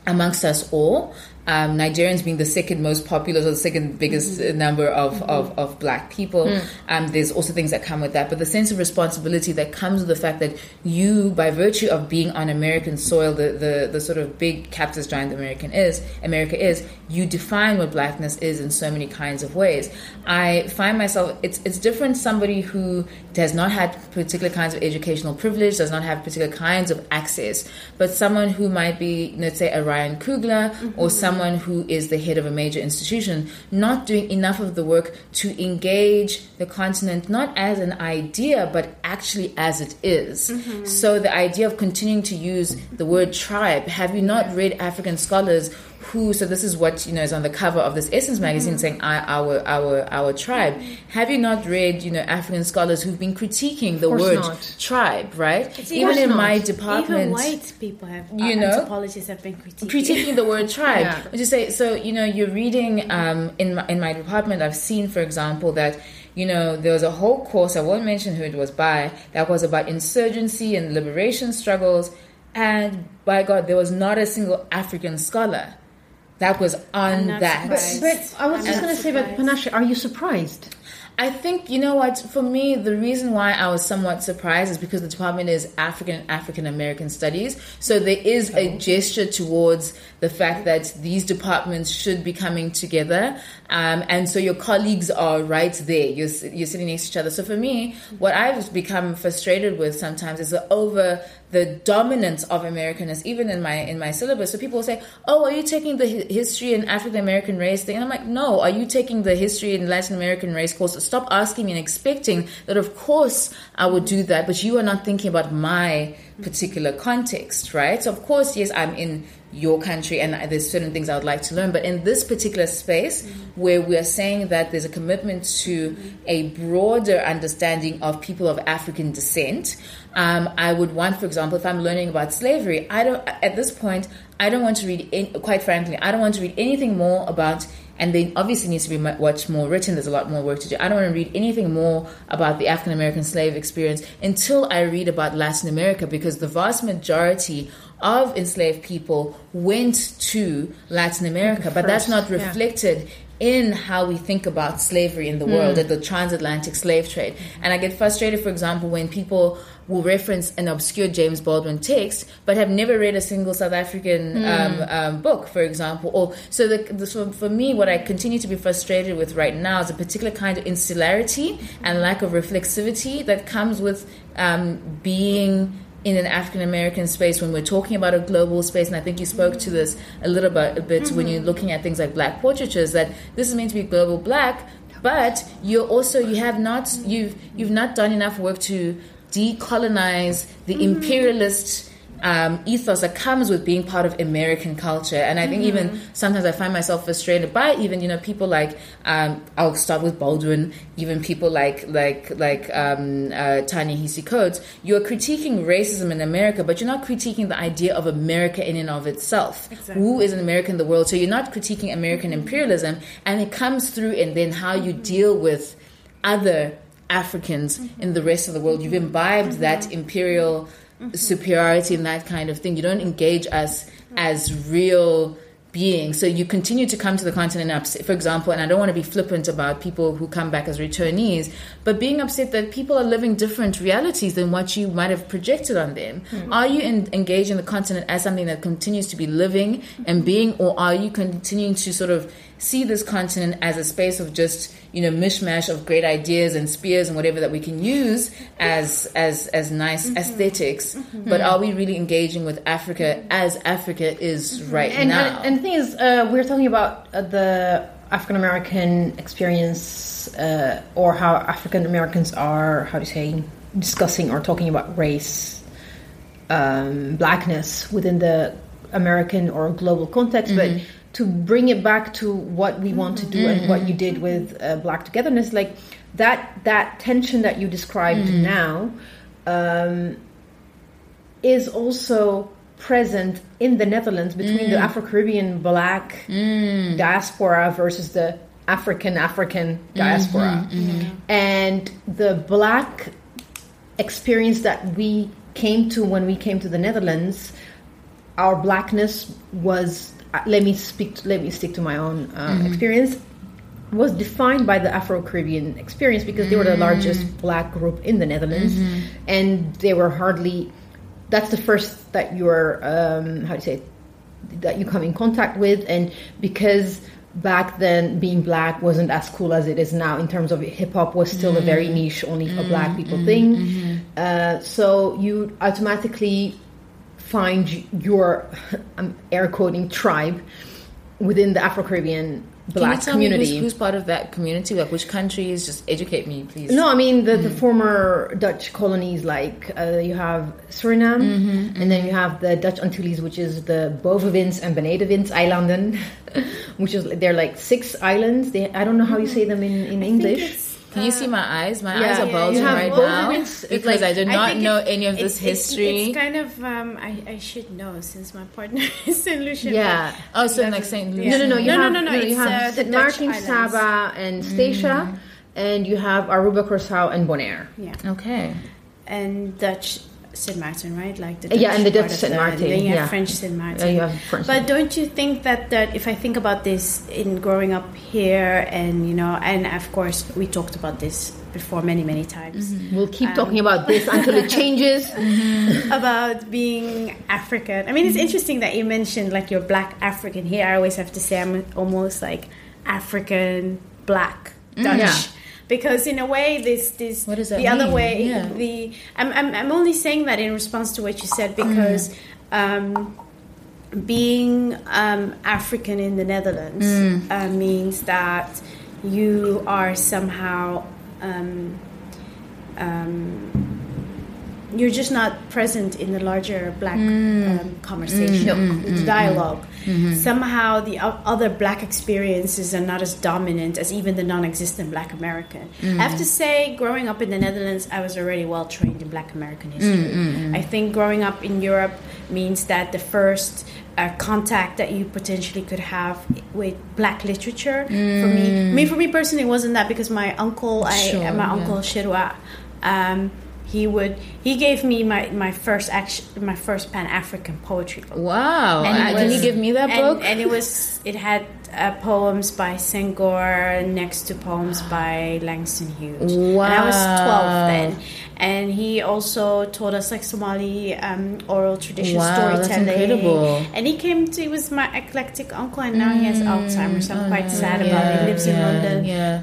amongst us all um, Nigerians being the second most populous or the second biggest mm-hmm. number of, mm-hmm. of, of, black people. Mm. Um, there's also things that come with that. But the sense of responsibility that comes with the fact that you, by virtue of being on American soil, the, the, the sort of big capitalist giant American is, America is, you define what blackness is in so many kinds of ways. I find myself, it's, it's different somebody who does not have particular kinds of educational privilege, does not have particular kinds of access, but someone who might be, let's say, a Ryan Coogler mm-hmm. or someone who is the head of a major institution, not doing enough of the work to engage the continent not as an idea, but actually as it is. Mm-hmm. So the idea of continuing to use the word tribe, have you not read African scholars who so this is what you know is on the cover of this essence magazine mm-hmm. saying our our our tribe have you not read you know african scholars who've been critiquing the word not. tribe right it's even in not. my department even white people have you uh, know anthropologists have been critiquing, critiquing the word tribe yeah. just say so you know you're reading um, in my in my department i've seen for example that you know, there was a whole course, I won't mention who it was by, that was about insurgency and liberation struggles. And by God, there was not a single African scholar that was on that. But, but, I was just going to say, but Panashe, are you surprised? I think you know what. For me, the reason why I was somewhat surprised is because the department is African African American Studies, so there is a oh. gesture towards the fact that these departments should be coming together, um, and so your colleagues are right there. You're you're sitting next to each other. So for me, what I've become frustrated with sometimes is over the dominance of Americanness, even in my in my syllabus. So people will say, "Oh, are you taking the history and African American race thing?" And I'm like, "No, are you taking the history and Latin American race course?" Stop asking me and expecting that. Of course, I would do that, but you are not thinking about my particular context, right? So of course, yes, I'm in your country and there's certain things I would like to learn. But in this particular space mm-hmm. where we are saying that there's a commitment to a broader understanding of people of African descent, um, I would want, for example, if I'm learning about slavery, I don't, at this point, I don't want to read, quite frankly, I don't want to read anything more about and then obviously needs to be much more written. There's a lot more work to do. I don't want to read anything more about the African American slave experience until I read about Latin America because the vast majority of enslaved people went to Latin America, but that's not reflected yeah in how we think about slavery in the world, mm. the transatlantic slave trade. And I get frustrated, for example, when people will reference an obscure James Baldwin text, but have never read a single South African mm. um, um, book, for example. Or so, the, the, so for me, what I continue to be frustrated with right now is a particular kind of insularity and lack of reflexivity that comes with um, being in an African American space when we're talking about a global space, and I think you spoke to this a little bit, a bit mm-hmm. when you're looking at things like black portraitures, that this is meant to be global black, but you're also you have not you've you've not done enough work to decolonize the imperialist um, ethos that comes with being part of American culture. And I think mm-hmm. even sometimes I find myself frustrated by even you know people like um, I'll start with Baldwin, even people like like like um, uh, Ta-Nehisi Coates. You're critiquing racism in America, but you're not critiquing the idea of America in and of itself. Exactly. Who is an American in the world? So you're not critiquing American mm-hmm. imperialism, and it comes through in then how you deal with other Africans mm-hmm. in the rest of the world. You've imbibed that mm-hmm. imperial mm-hmm. superiority and that kind of thing. You don't engage us as real beings. So you continue to come to the continent upset, for example, and I don't want to be flippant about people who come back as returnees, but being upset that people are living different realities than what you might have projected on them. Mm-hmm. Are you in, engaging the continent as something that continues to be living and being, or are you continuing to sort of see this continent as a space of just you know mishmash of great ideas and spears and whatever that we can use as as as nice mm-hmm. esthetics mm-hmm. but are we really engaging with africa as africa is mm-hmm. right and, now and, and the thing is uh, we're talking about uh, the african american experience uh, or how african americans are how do you say discussing or talking about race um, blackness within the american or global context but mm-hmm to bring it back to what we want to do mm-hmm. and what you did with uh, Black Togetherness, like that that tension that you described mm. now um, is also present in the Netherlands between mm. the Afro Caribbean Black mm. diaspora versus the African African diaspora, mm-hmm, mm-hmm. and the Black experience that we came to when we came to the Netherlands. Our blackness was let me speak. To, Let me stick to my own uh, mm-hmm. experience. Was defined by the Afro Caribbean experience because they were the largest mm. black group in the Netherlands, mm-hmm. and they were hardly. That's the first that you're um, how do you say it? that you come in contact with, and because back then being black wasn't as cool as it is now in terms of hip hop was still a very mm. niche, only a black mm. people thing. Mm-hmm. Uh, so you automatically find your I'm air quoting tribe within the Afro Caribbean Can you black community. who's, who's part of that community? Like which countries? Just educate me, please. No, I mean the, the Mm. former Dutch colonies, like uh, you have Suriname, Mm-hmm, and then you have the Dutch Antilles, which is the Bovenwinds and Benedewinds Eilanden, which is they're like six islands. They, I don't know how you say them in, in English. Can you see my eyes? My Yeah, eyes are bulging you have right now of it's- it's because like- I do not think know it's- any of this it's- it's- history. It's, kind of um, I, I should know since my partner is Saint Lucia. Yeah. oh, so That's like Saint. Lucia. No, no, no. You No, no, have, no, no, You have uh, the St. Dutch Saba, and Statia, and you have Aruba, Curaçao, and Bonaire. Yeah, Okay. and Dutch Saint Martin, right? Like the Uh, yeah, and the Dutch Saint Martin, Then you have yeah. French Saint Martin. Have French But don't you think that that if I think about this in growing up here, and you know, and of course we talked about this before many many times mm-hmm. We'll keep um, talking about this until it changes. Mm-hmm. about being African. I mean, it's mm-hmm. interesting that you mentioned like you're black African. Here, I always have to say I'm almost like African black Dutch. Yeah. Because in a way, this this What does that the other way Yeah. the I'm, I'm I'm only saying that in response to what you said because um, being um, African in the Netherlands uh, means that you are somehow um, um, you're just not present in the larger black mm. um, conversation, mm-hmm. the mm-hmm. dialog mm-hmm. Somehow, the other black experiences are not as dominant as even the non-existent Black American. I have to say, growing up in the Netherlands, I was already well trained in Black American history. I think growing up in Europe means that the first uh, contact that you potentially could have with black literature for me. I mean, mm. for me personally, it wasn't that because my uncle, I my yeah. uncle Shirwa, um, he would he gave me my my first action my first Pan African poetry book. Wow. And Uh, Can you was- give me that and, book? And it was it had uh, poems by Senghor next to poems by Langston Hughes. Wow! And I was twelve then. And he also taught us like Somali um, oral tradition Wow, that's storytelling. incredible. And he came to he was my eclectic uncle, and now he has Alzheimer's. I'm quite sad about it. He lives in Mm. Oh, yeah, London Yeah.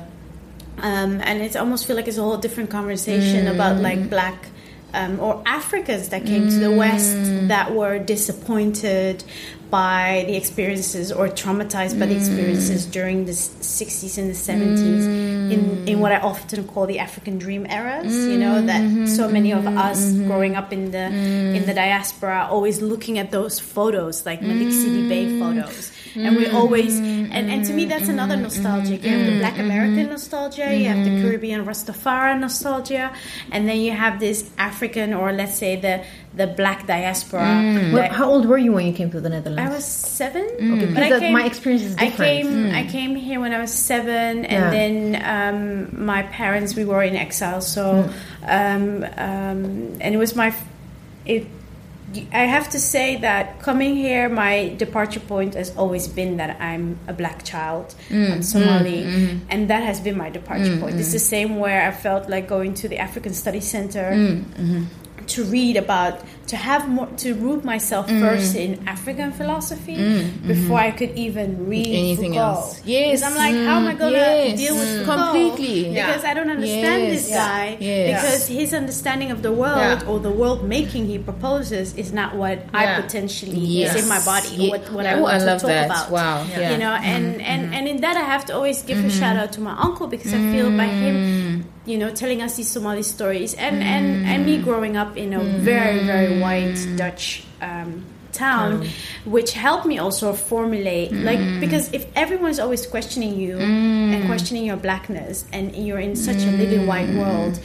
Um, and it's almost feel like it's a whole different conversation about mm. like black um, or Africans that came to the mm. West that were disappointed by the experiences or traumatized by the mm. experiences during the 60s and the 70s in, in what I often call the African dream eras you know that mm-hmm. so many of mm-hmm. us mm-hmm. growing up in the in the diaspora always looking at those photos like Malick Sidibé photos and we always mm-hmm. and, and to me that's another mm-hmm. nostalgia you have the mm-hmm. black american nostalgia you have the caribbean rastafari nostalgia and then you have this african or let's say the the black diaspora mm. Well, how old were you when you came to the Netherlands? I was seven, because but I came, my experience is different. I different. came, mm. I came here when I was seven, and Yeah. then um, my parents we were in exile. So, um, um, and it was my, it. I have to say that coming here, my departure point has always been that I'm a black child, mm, I'm Somali, mm, mm. and that has been my departure point. It's the same where I felt like going to the African Study Center mm-hmm. to read about to have more to root myself Mm. first in African philosophy before I could even read mm-hmm. Anything Foucault. else. Yes. I'm like, how am I gonna Yes. deal with Mm. Foucault? Completely. Because I don't understand Yes. this guy. Yes. Because his understanding of the world Yeah. or the world making he proposes is not what I potentially Yes. is in my body. Yeah. Or what what I want I to talk that. about. Wow. Yeah. Mm-hmm. You know, and and and in that I have to always give a shout out to my uncle because I feel by Mm. him, you know, telling us these Somali stories and Mm. and and me growing up in a very very white Dutch. Um, town which helped me also formulate like Mm. because if everyone's always questioning you and questioning your blackness and you're in such a Mm. living white world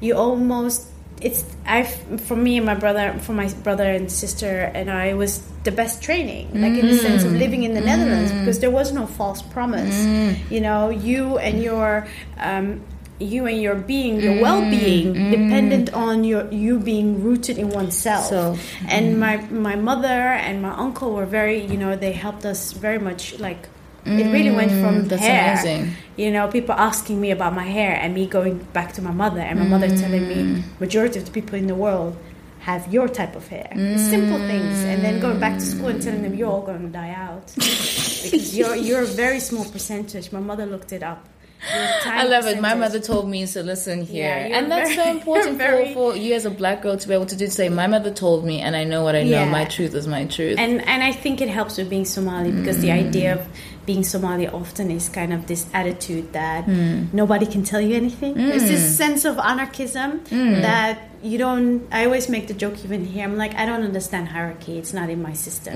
you almost it's I for me and my brother for my brother and sister and I was the best training like in the sense of living in the Netherlands because there was no false promise you know you and your um, you and your being, your well-being, mm, mm. dependent on your you being rooted in oneself. So- and mm. my my mother and my uncle were very, you know, they helped us very much. Like it really went from that's hair. amazing. You know, people asking me about my hair and me going back to my mother and my mother telling me majority of the people in the world have your type of hair. Simple things, and then going back to school and telling them you're all going to die out because you're you're a very small percentage. My mother looked it up. I love it. My mother told me to listen here, Yeah, and that's very- so important very- for, for you as a black girl to be able to do. To say, my mother told me, and I know what I know. Yeah. My truth is my truth. and and I think it helps with being Somali because the idea of being Somali often is kind of this attitude that hmm. nobody can tell you anything. Hmm. There's this sense of anarchism hmm. that you don't. I always make the joke even here. I'm like, I don't understand hierarchy. It's not in my system.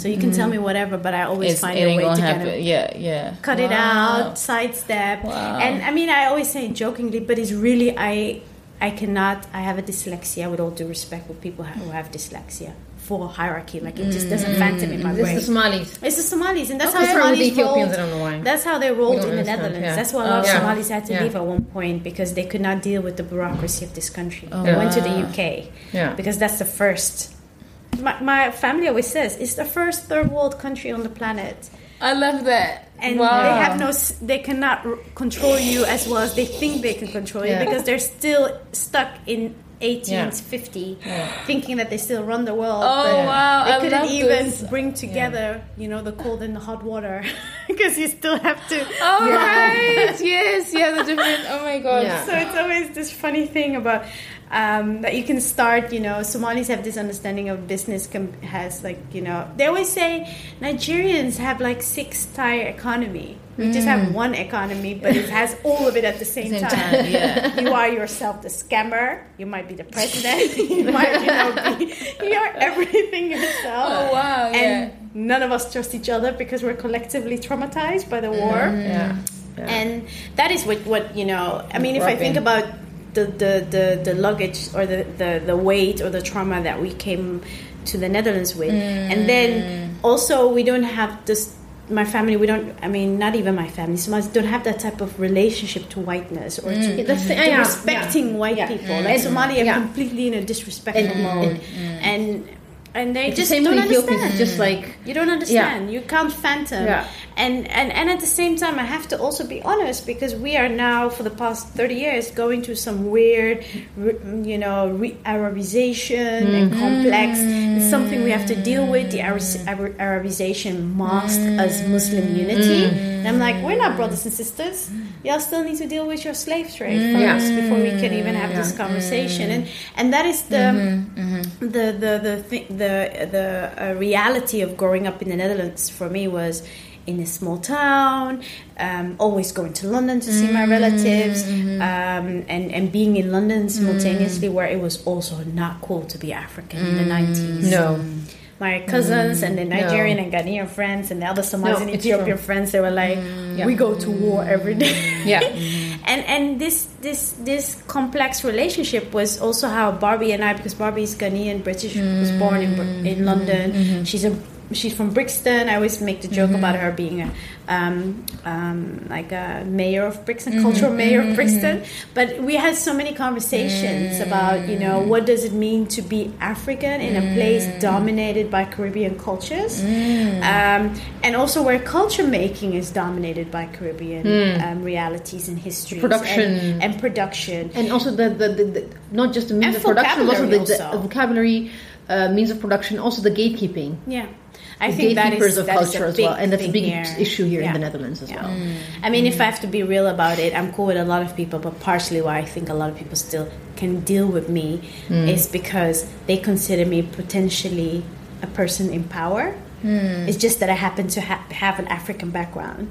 So you can tell me whatever, but I always it's, find it a way to happen. kind of yeah, yeah. cut it out, sidestep. Wow. And I mean, I always say it jokingly, but it's really I. I cannot. I have a dyslexia. With all due respect, with people who have dyslexia for hierarchy, like it just doesn't mm. fathom in my This brain. is the Somalis. It's the Somalis, and that's Okay. how Sorry, with Somalis Ethiopians, rolled. I don't know why. That's how they rolled don't in the Netherlands. yeah. That's why a lot of oh, Somalis had to Yeah. leave at one point because they could not deal with the bureaucracy of this country. Oh, they went to the. UK Yeah. because that's the first. My, my family always says it's the first third world country on the planet, I love that. and wow. they have no, they cannot r- control you as well as they think they can control Yeah. you because they're still stuck in 1850, thinking that they still run the world. Oh, but wow, They I couldn't even this. bring together, you know, the cold and the hot water because you still have to. Oh right, yes, yeah, the different. Oh my god. Yeah. So it's always this funny thing about um, that you can start. You know, Somalis have this understanding of business com- has like you know they always say Nigerians have like six tier economy. We just have one economy, but it has all of it at the same, Same time. time, yeah. You are yourself the scammer. You might be the president. you might you know be you're everything yourself. Oh, wow, yeah. And none of us trust each other because we're collectively traumatized by the war Yeah. and that is what what you know i mean if i think about the the the, the luggage or the, the the weight or the trauma that we came to the netherlands with. And then mm. also we don't have this my family we don't i mean not even my family Somalis don't have that type of relationship to whiteness or to, mm. That's the, to yeah, respecting yeah. white Yeah. people. Mm. Like somali are Yeah. completely in a disrespectful And- mode. and and they It's the just same don't understand. just like you don't understand. You can't phantom. Yeah. And, and and at the same time, I have to also be honest because we are now for the past thirty years going through some weird, you know, re-Arabization and Mm-hmm. complex. It's something we have to deal with. The Arab- Arab- Arabization masked as Muslim unity. And I'm like, we're not brothers and sisters. Y'all still need to deal with your slave trade Mm-hmm. Yeah. first before we can even have this conversation. And and that is the Mm-hmm. the the the thi- the, the uh, reality of growing up in the Netherlands for me was in a small town, um, always going to London to see my mm-hmm. relatives, um, and and being in London mm. simultaneously, where it was also not cool to be African in the mm. nineties. no. My cousins mm. and the Nigerian and Ghanaian friends and the other Somalis No, and Ethiopian friends, they were like, Yeah. "We go to war every day." Yeah. and and this this this complex relationship was also how Barbie and I, because Barbie is Ghanaian British, was born in in London. Mm-hmm. She's a she's from Brixton. I always make the joke about her being a um, um, like a mayor of Brixton, cultural mayor of Brixton. But we had so many conversations about you know what does it mean to be African in a place dominated by Caribbean cultures, um, and also where culture making is dominated by Caribbean um, realities and histories, Production. and, and production. and also the, the, the, the not just the means And of production, but also the, vocabulary the vocabulary, uh, means of production, also the gatekeeping. Yeah. I think that is of that is culture a as well, and that's a big here. issue here in the Netherlands as Yeah. well. I mean, if I have to be real about it, I'm cool with a lot of people, but partially why I think a lot of people still can deal with me Hmm. is because they consider me potentially a person in power. Hmm. It's just that I happen to ha- have an African background.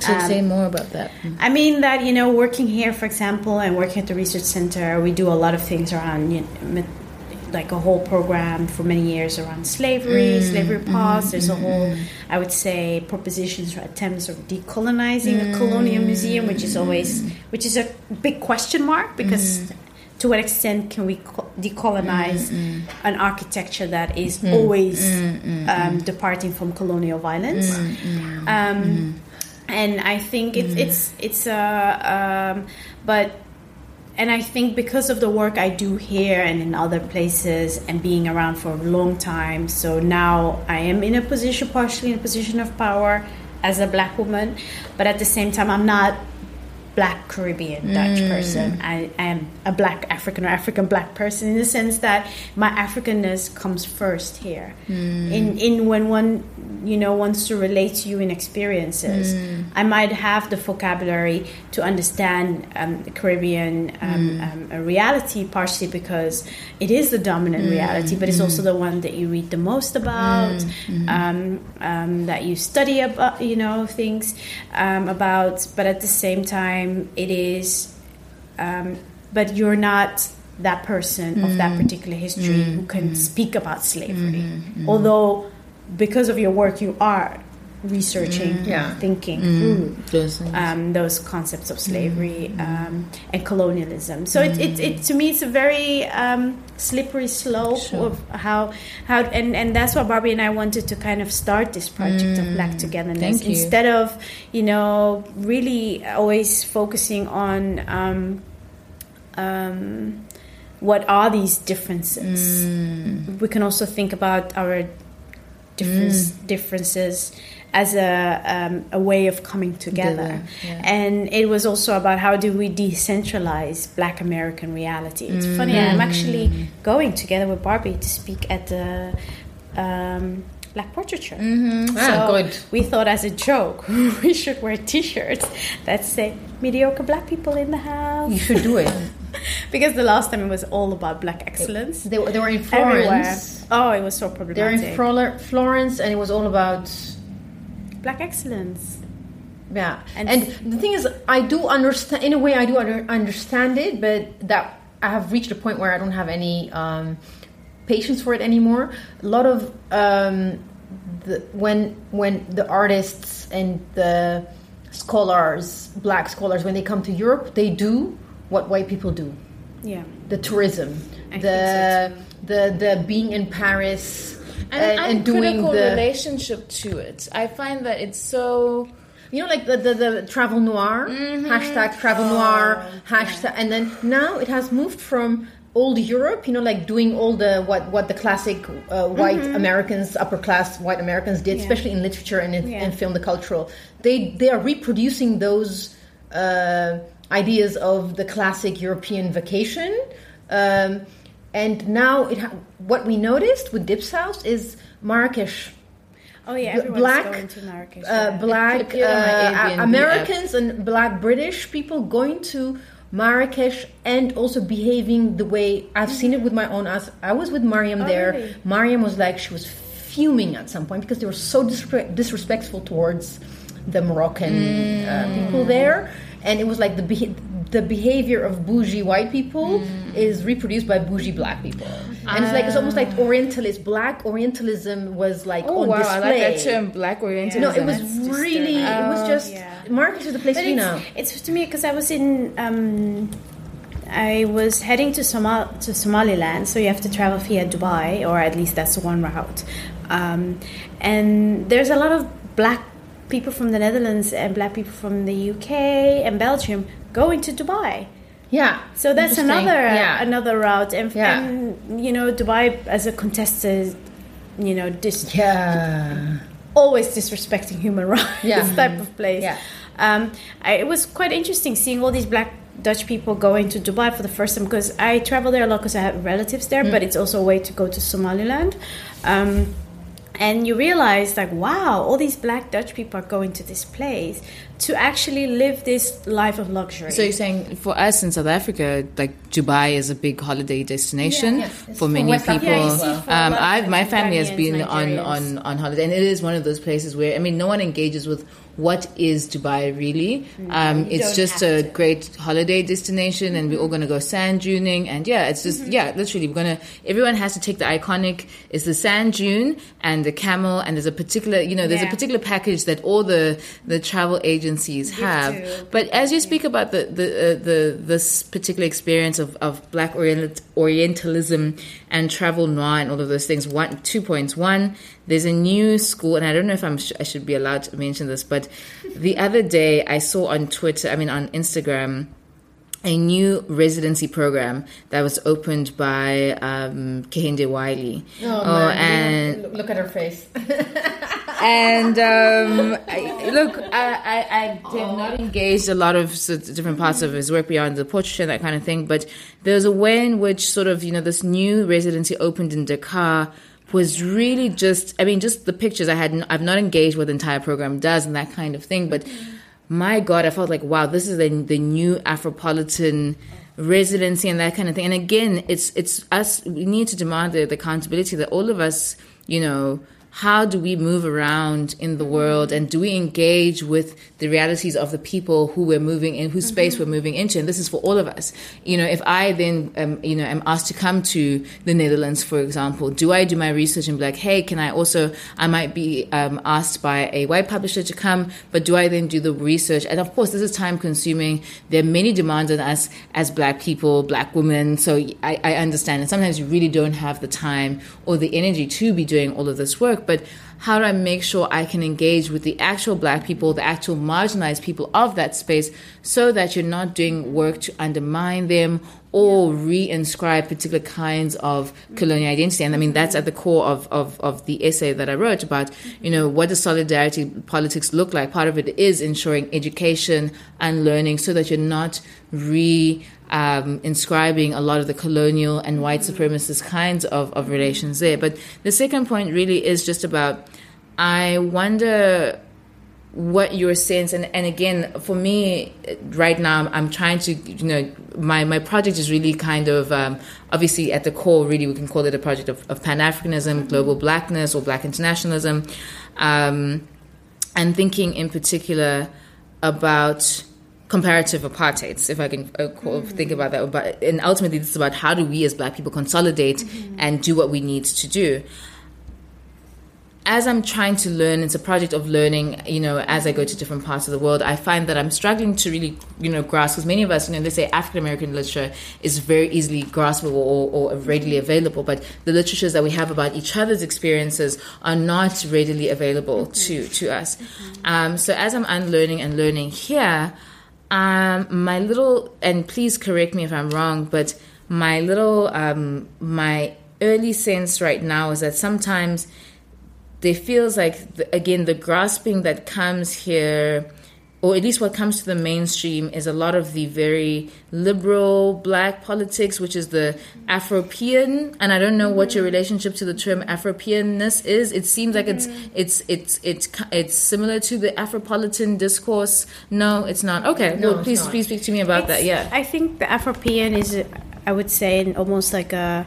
So Um, say more about that. I mean that you know, working here, for example, and working at the research center, we do a lot of things around, you know, like a whole program for many years around slavery, mm, slavery mm, past. There's a mm, whole, I would say, propositions or attempts of decolonizing a colonial museum, which is always, which is a big question mark because. To what extent can we co- decolonize an architecture that is always um, departing from colonial violence? Um, mm-hmm. and I think it's it's it's uh, um, but and I think because of the work I do here and in other places and being around for a long time, so now I am in a position, partially in a position of power as a black woman, but at the same time, I'm not black Caribbean Dutch person. I am a black African or African black person in the sense that my Africanness comes first here. In in when one you know wants to relate to you in experiences, I might have the vocabulary to understand um, the Caribbean um, um, a reality partially because it is the dominant reality, but it's also the one that you read the most about, um, um, that you study about, you know, things um, about. But at the same time, it is, um, but you're not that person of that mm. particular history who can mm. speak about slavery, mm-hmm. Mm-hmm. although because of your work you are researching, Yeah. thinking through Those um, those concepts of slavery um, and colonialism. So it, it, it to me it's a very um, slippery slope of how how and, and that's why Barbie and I wanted to kind of start this project of Black Togetherness Thank you. instead of you know really always focusing on. Um, um, what are these differences? We can also think about our difference, differences as a um, a way of coming together. Together, And it was also about how do we decentralize Black American reality. It's funny. I'm actually going together with Barbie to speak at the. Um, Black Portraiture. Ah, So good. we thought, as a joke, we should wear T-shirts that say "mediocre Black people in the house." You should do it. because the last time it was all about black excellence They, were- they were in everywhere. Florence. Oh, it was so problematic. They're problematic. in Flor- Florence, and it was all about black excellence. Yeah, And- and, the thing is, I do understand. In a way, I do under, understand it, but that I have reached a point where I don't have any um, patience for it anymore. A lot of um, the, when when the artists and the scholars, black scholars, when they come to Europe, they do what white people do: Yeah. the tourism, I the the the being in Paris. And, and doing uncritical the relationship to it. I find that it's so. You know, like the, the, the travel noir, hashtag travel noir, hashtag, and then now it has moved from old Europe, you know, like doing all the what what the classic uh, white Americans, upper class white Americans did, especially in literature and in, Yeah. in film, the cultural. They they are reproducing those uh, ideas of the classic European vacation. Um, and now it ha- what we noticed with Dipsaus is Marrakesh Oh yeah, everyone's black, going to Marrakesh. uh, yeah. black appeared uh, Americans and black British people going to Marrakesh and also behaving the way I've seen it with my own eyes. I was with Mariam Oh, there. really? Mariam was like she was fuming at some point because they were so disre- disrespectful towards the Moroccan Mm. uh, people there, and it was like the beha- the behavior of bougie white people Mm. is reproduced by bougie black people, and it's like it's almost like Orientalist black Orientalism was like Oh on wow, display. I like that term, black orientalism. No, it was That's really. It was just. yeah. Marrakesh is the place But to be it's, now. it's to me because I was in. Um, I was heading to Somal to Somaliland, so you have to travel via Dubai, or at least that's one route. Um, and there's a lot of black people from the Netherlands and black people from the UK and Belgium going to Dubai. Yeah. So that's another Yeah. another route, and, Yeah. and you know Dubai as a contested, you know, dis- Yeah. always disrespecting human rights Yeah. type of place. Yeah. Um, I, it was quite interesting seeing all these black Dutch people going to Dubai for the first time because I travel there a lot because I have relatives there, Mm. but it's also a way to go to Somaliland. Um, and you realize, like, wow, all these black Dutch people are going to this place to actually live this life of luxury. So you're saying for us in South Africa, like Dubai is a big holiday destination Yeah, yeah. It's for for many West people. Yeah, you um, a lot of I've my family has Tanzanians, been on, on on holiday, and it is one of those places where I mean, no one engages with what is Dubai really. Um, it's just a to. great holiday destination, and we're all going to go sand duning, and yeah, it's just yeah, literally we're gonna. Everyone has to take the iconic. It's the sand dune and the camel, and there's a particular you know there's a particular package that all the the travel agencies residencies have. to- But as you speak about the the uh, the this particular experience of of Black Orient, Orientalism and travel noir and all of those things, one two points. One, there's a new school, and I don't know if I'm sh- I should be allowed to mention this, but the other day I saw on Twitter, I mean on Instagram a new residency program that was opened by um, Kehinde Wiley. Oh, man. and look, look at her face. and um, I, look, I, I, I have not engaged a lot of sort of different parts of his work beyond the portraiture and that kind of thing. But there's a way in which sort of you know this new residency opened in Dakar was really just I mean just the pictures I had I've not engaged what the entire program does and that kind of thing, but my God, I felt like wow, this is the the new Afropolitan residency and that kind of thing. And again, it's it's us. We need to demand the, the accountability that all of us, you know, how do we move around in the world and do we engage with the realities of the people who we're moving in, whose space we're moving into? And this is for all of us. You know, if I then, um, you know, am asked to come to the Netherlands, for example, do I do my research and be like, hey, can I also, I might be um, asked by a white publisher to come, but do I then do the research? And of course, this is time consuming. There are many demands on us as black people, black women. So I, I understand. And sometimes you really don't have the time or the energy to be doing all of this work but how do I make sure I can engage with the actual black people, the actual marginalized people of that space, so that you're not doing work to undermine them or re-inscribe particular kinds of colonial identity. And I mean, that's at the core of, of, of the essay that I wrote about, you know, what does solidarity politics look like? Part of it is ensuring education and learning so that you're not re um, inscribing a lot of the colonial and white supremacist kinds of, of relations there. But the second point really is just about I wonder what your sense and, and again for me right now i'm trying to you know my, my project is really kind of um, obviously at the core really we can call it a project of, of pan-africanism global blackness or black internationalism um, and thinking in particular about comparative apartheids, if I can uh, Mm-hmm. think about that. But and ultimately, this is about how do we as Black people consolidate Mm-hmm. and do what we need to do. As I'm trying to learn, it's a project of learning. You know, as I go to different parts of the world, I find that I'm struggling to really, you know, grasp. Because many of us, you know, they say African American literature is very easily graspable or, or readily available, but the literatures that we have about each other's experiences are not readily available to to us. Um, so as I'm unlearning and learning here, um, my little and please correct me if I'm wrong, but my little um, my early sense right now is that sometimes there feels like again the grasping that comes here or at least what comes to the mainstream is a lot of the very liberal black politics which is the afropean and i don't know what your relationship to the term afropeanness is. It seems like it's it's it's it's it's similar to the afropolitan discourse. No it's not. Okay No, well, please please speak to me about that yeah. I think the Afropean is, I would say, almost like a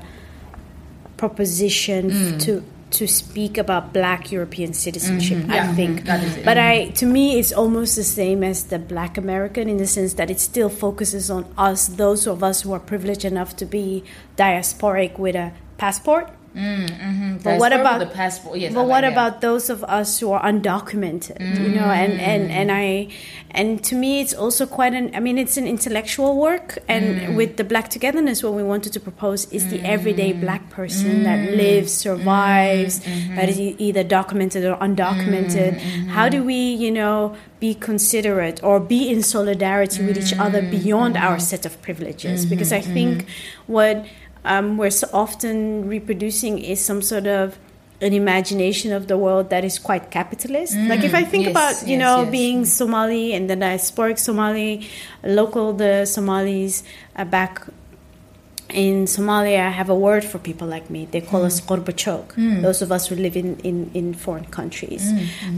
proposition Mm. to to speak about Black European citizenship. Mm-hmm. I think, it. but I to me, it's almost the same as the Black American in the sense that it still focuses on us, those of us who are privileged enough to be diasporic with a passport. Mm-hmm. But what about the passport. Yes but what like- yeah. about those of us who are undocumented? You know, and, and, mm. and I and to me it's also quite an I mean it's an intellectual work and mm. with the black togetherness what we wanted to propose is the mm. everyday black person that lives, survives, mm-hmm. that is either documented or undocumented. Mm-hmm. How do we, you know, be considerate or be in solidarity with each other beyond our set of privileges? Because I think what um, we're so often reproducing is some sort of an imagination of the world that is quite capitalist. like if I think yes, about you yes, know yes. being Somali and the diasporic Somali, local the Somalis uh, back in Somalia, I have a word for people like me. They call us Qurbajoog, those of us who live in, in, in foreign countries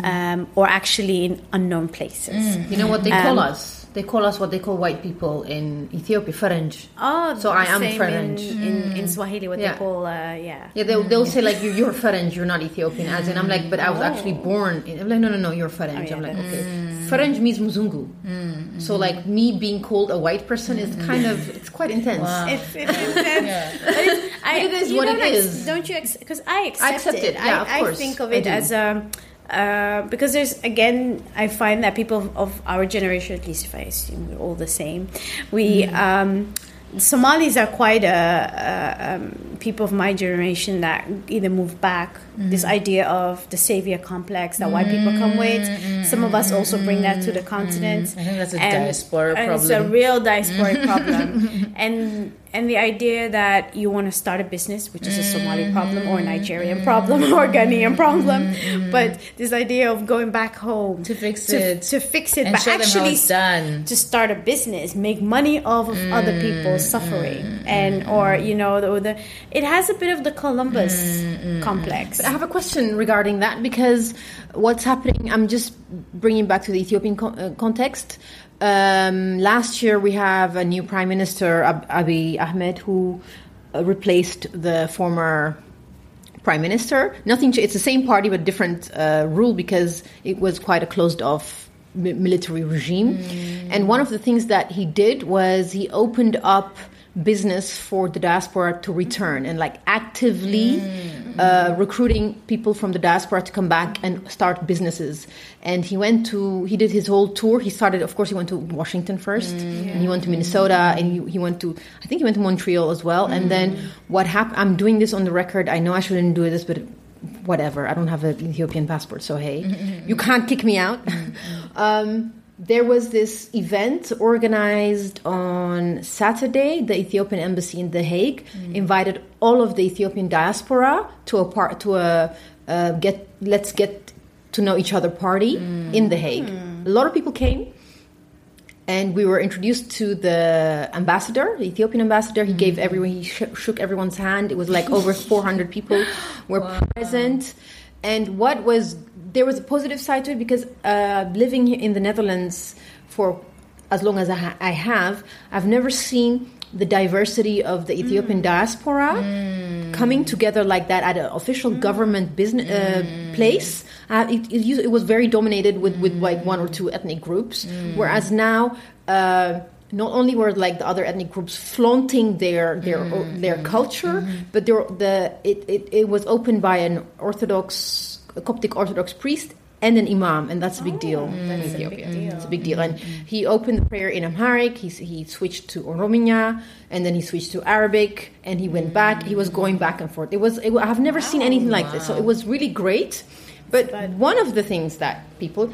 um, or actually in unknown places. You know what they call Um, us? They call us what they call white people in Ethiopia, Ferenj. Oh, So I am same Ferenj. in, in, in Swahili, what Yeah. they call, uh, yeah. Yeah, they'll, they'll mm. say like you, you're Ferenj, you're not Ethiopian. As in, I'm like, but I was actually oh. born. In, I'm like, no, no, no, you're Ferenj. Oh, yeah, I'm like, okay. Mm. Ferenj means Muzungu. Mm, so like me being called a white person is mm-hmm. kind of it's quite intense. It's, it's intense. But it's, I, It is what don't it ex- is. Don't you? Because I accept, I accept it. it. Yeah, I, of course. I think of it as a uh, because there's again, I find that people of our generation, at least if I assume we're all the same, we. Um, Somalis are quite a, a um, people of my generation that either move back. This mm. idea of the savior complex that white people come with. Mm, Some of us also bring that to the mm, continent. I think that's a And- diaspora and It's a real diaspora problem, and and the idea that you want to start a business, which is a Somali problem or a Nigerian problem or Ghanaian problem, but this idea of going back home To fix to, it. to fix it, but show them how actually done. to start a business, make money off of other Mm, people's suffering, and or you know the, the it has a bit of the Columbus Mm, complex. I have a question regarding that because what's happening, I'm just bringing back to the Ethiopian con- uh, context. Um, last year, we have a new prime minister, Ab- Abiy Ahmed, who uh, replaced the former prime minister. Nothing. ch- It's the same party but different uh, rule because it was quite a closed off mi- military regime. And one of the things that he did was he opened up business for the diaspora to return and like actively uh, recruiting people from the diaspora to come back and start businesses. And he went to he did his whole tour. He started of course he went to washington first. And he went to minnesota and he, he went to i think he went to montreal as well. And then what happened i'm doing this on the record. I know i shouldn't do this but whatever. I don't have an ethiopian passport so hey. You can't kick me out. Um, there was this event organized on Saturday. The Ethiopian embassy in The Hague mm. invited all of the Ethiopian diaspora to a part to a uh, get let's get to know each other party mm. in The Hague. Mm. A lot of people came, and we were introduced to the ambassador, the Ethiopian ambassador. He gave everyone, he sh- shook everyone's hand. It was like over 400 people were present. And what was there was a positive side to it because uh, living in the Netherlands for as long as I, ha- I have, I've never seen the diversity of the Ethiopian diaspora coming together like that at an official government business uh, place. Uh, it, it, it was very dominated with, with like one or two ethnic groups, whereas now. Uh, not only were like the other ethnic groups flaunting their their their culture, but there, the it, it, it was opened by an Orthodox a Coptic Orthodox priest and an imam, and that's a big deal in Ethiopia. It's a big deal. And he opened the prayer in Amharic. He he switched to Oromiya, and then he switched to Arabic, and he went back. He was going back and forth. It was it, I've never seen anything like this. So it was really great. But one of the things that people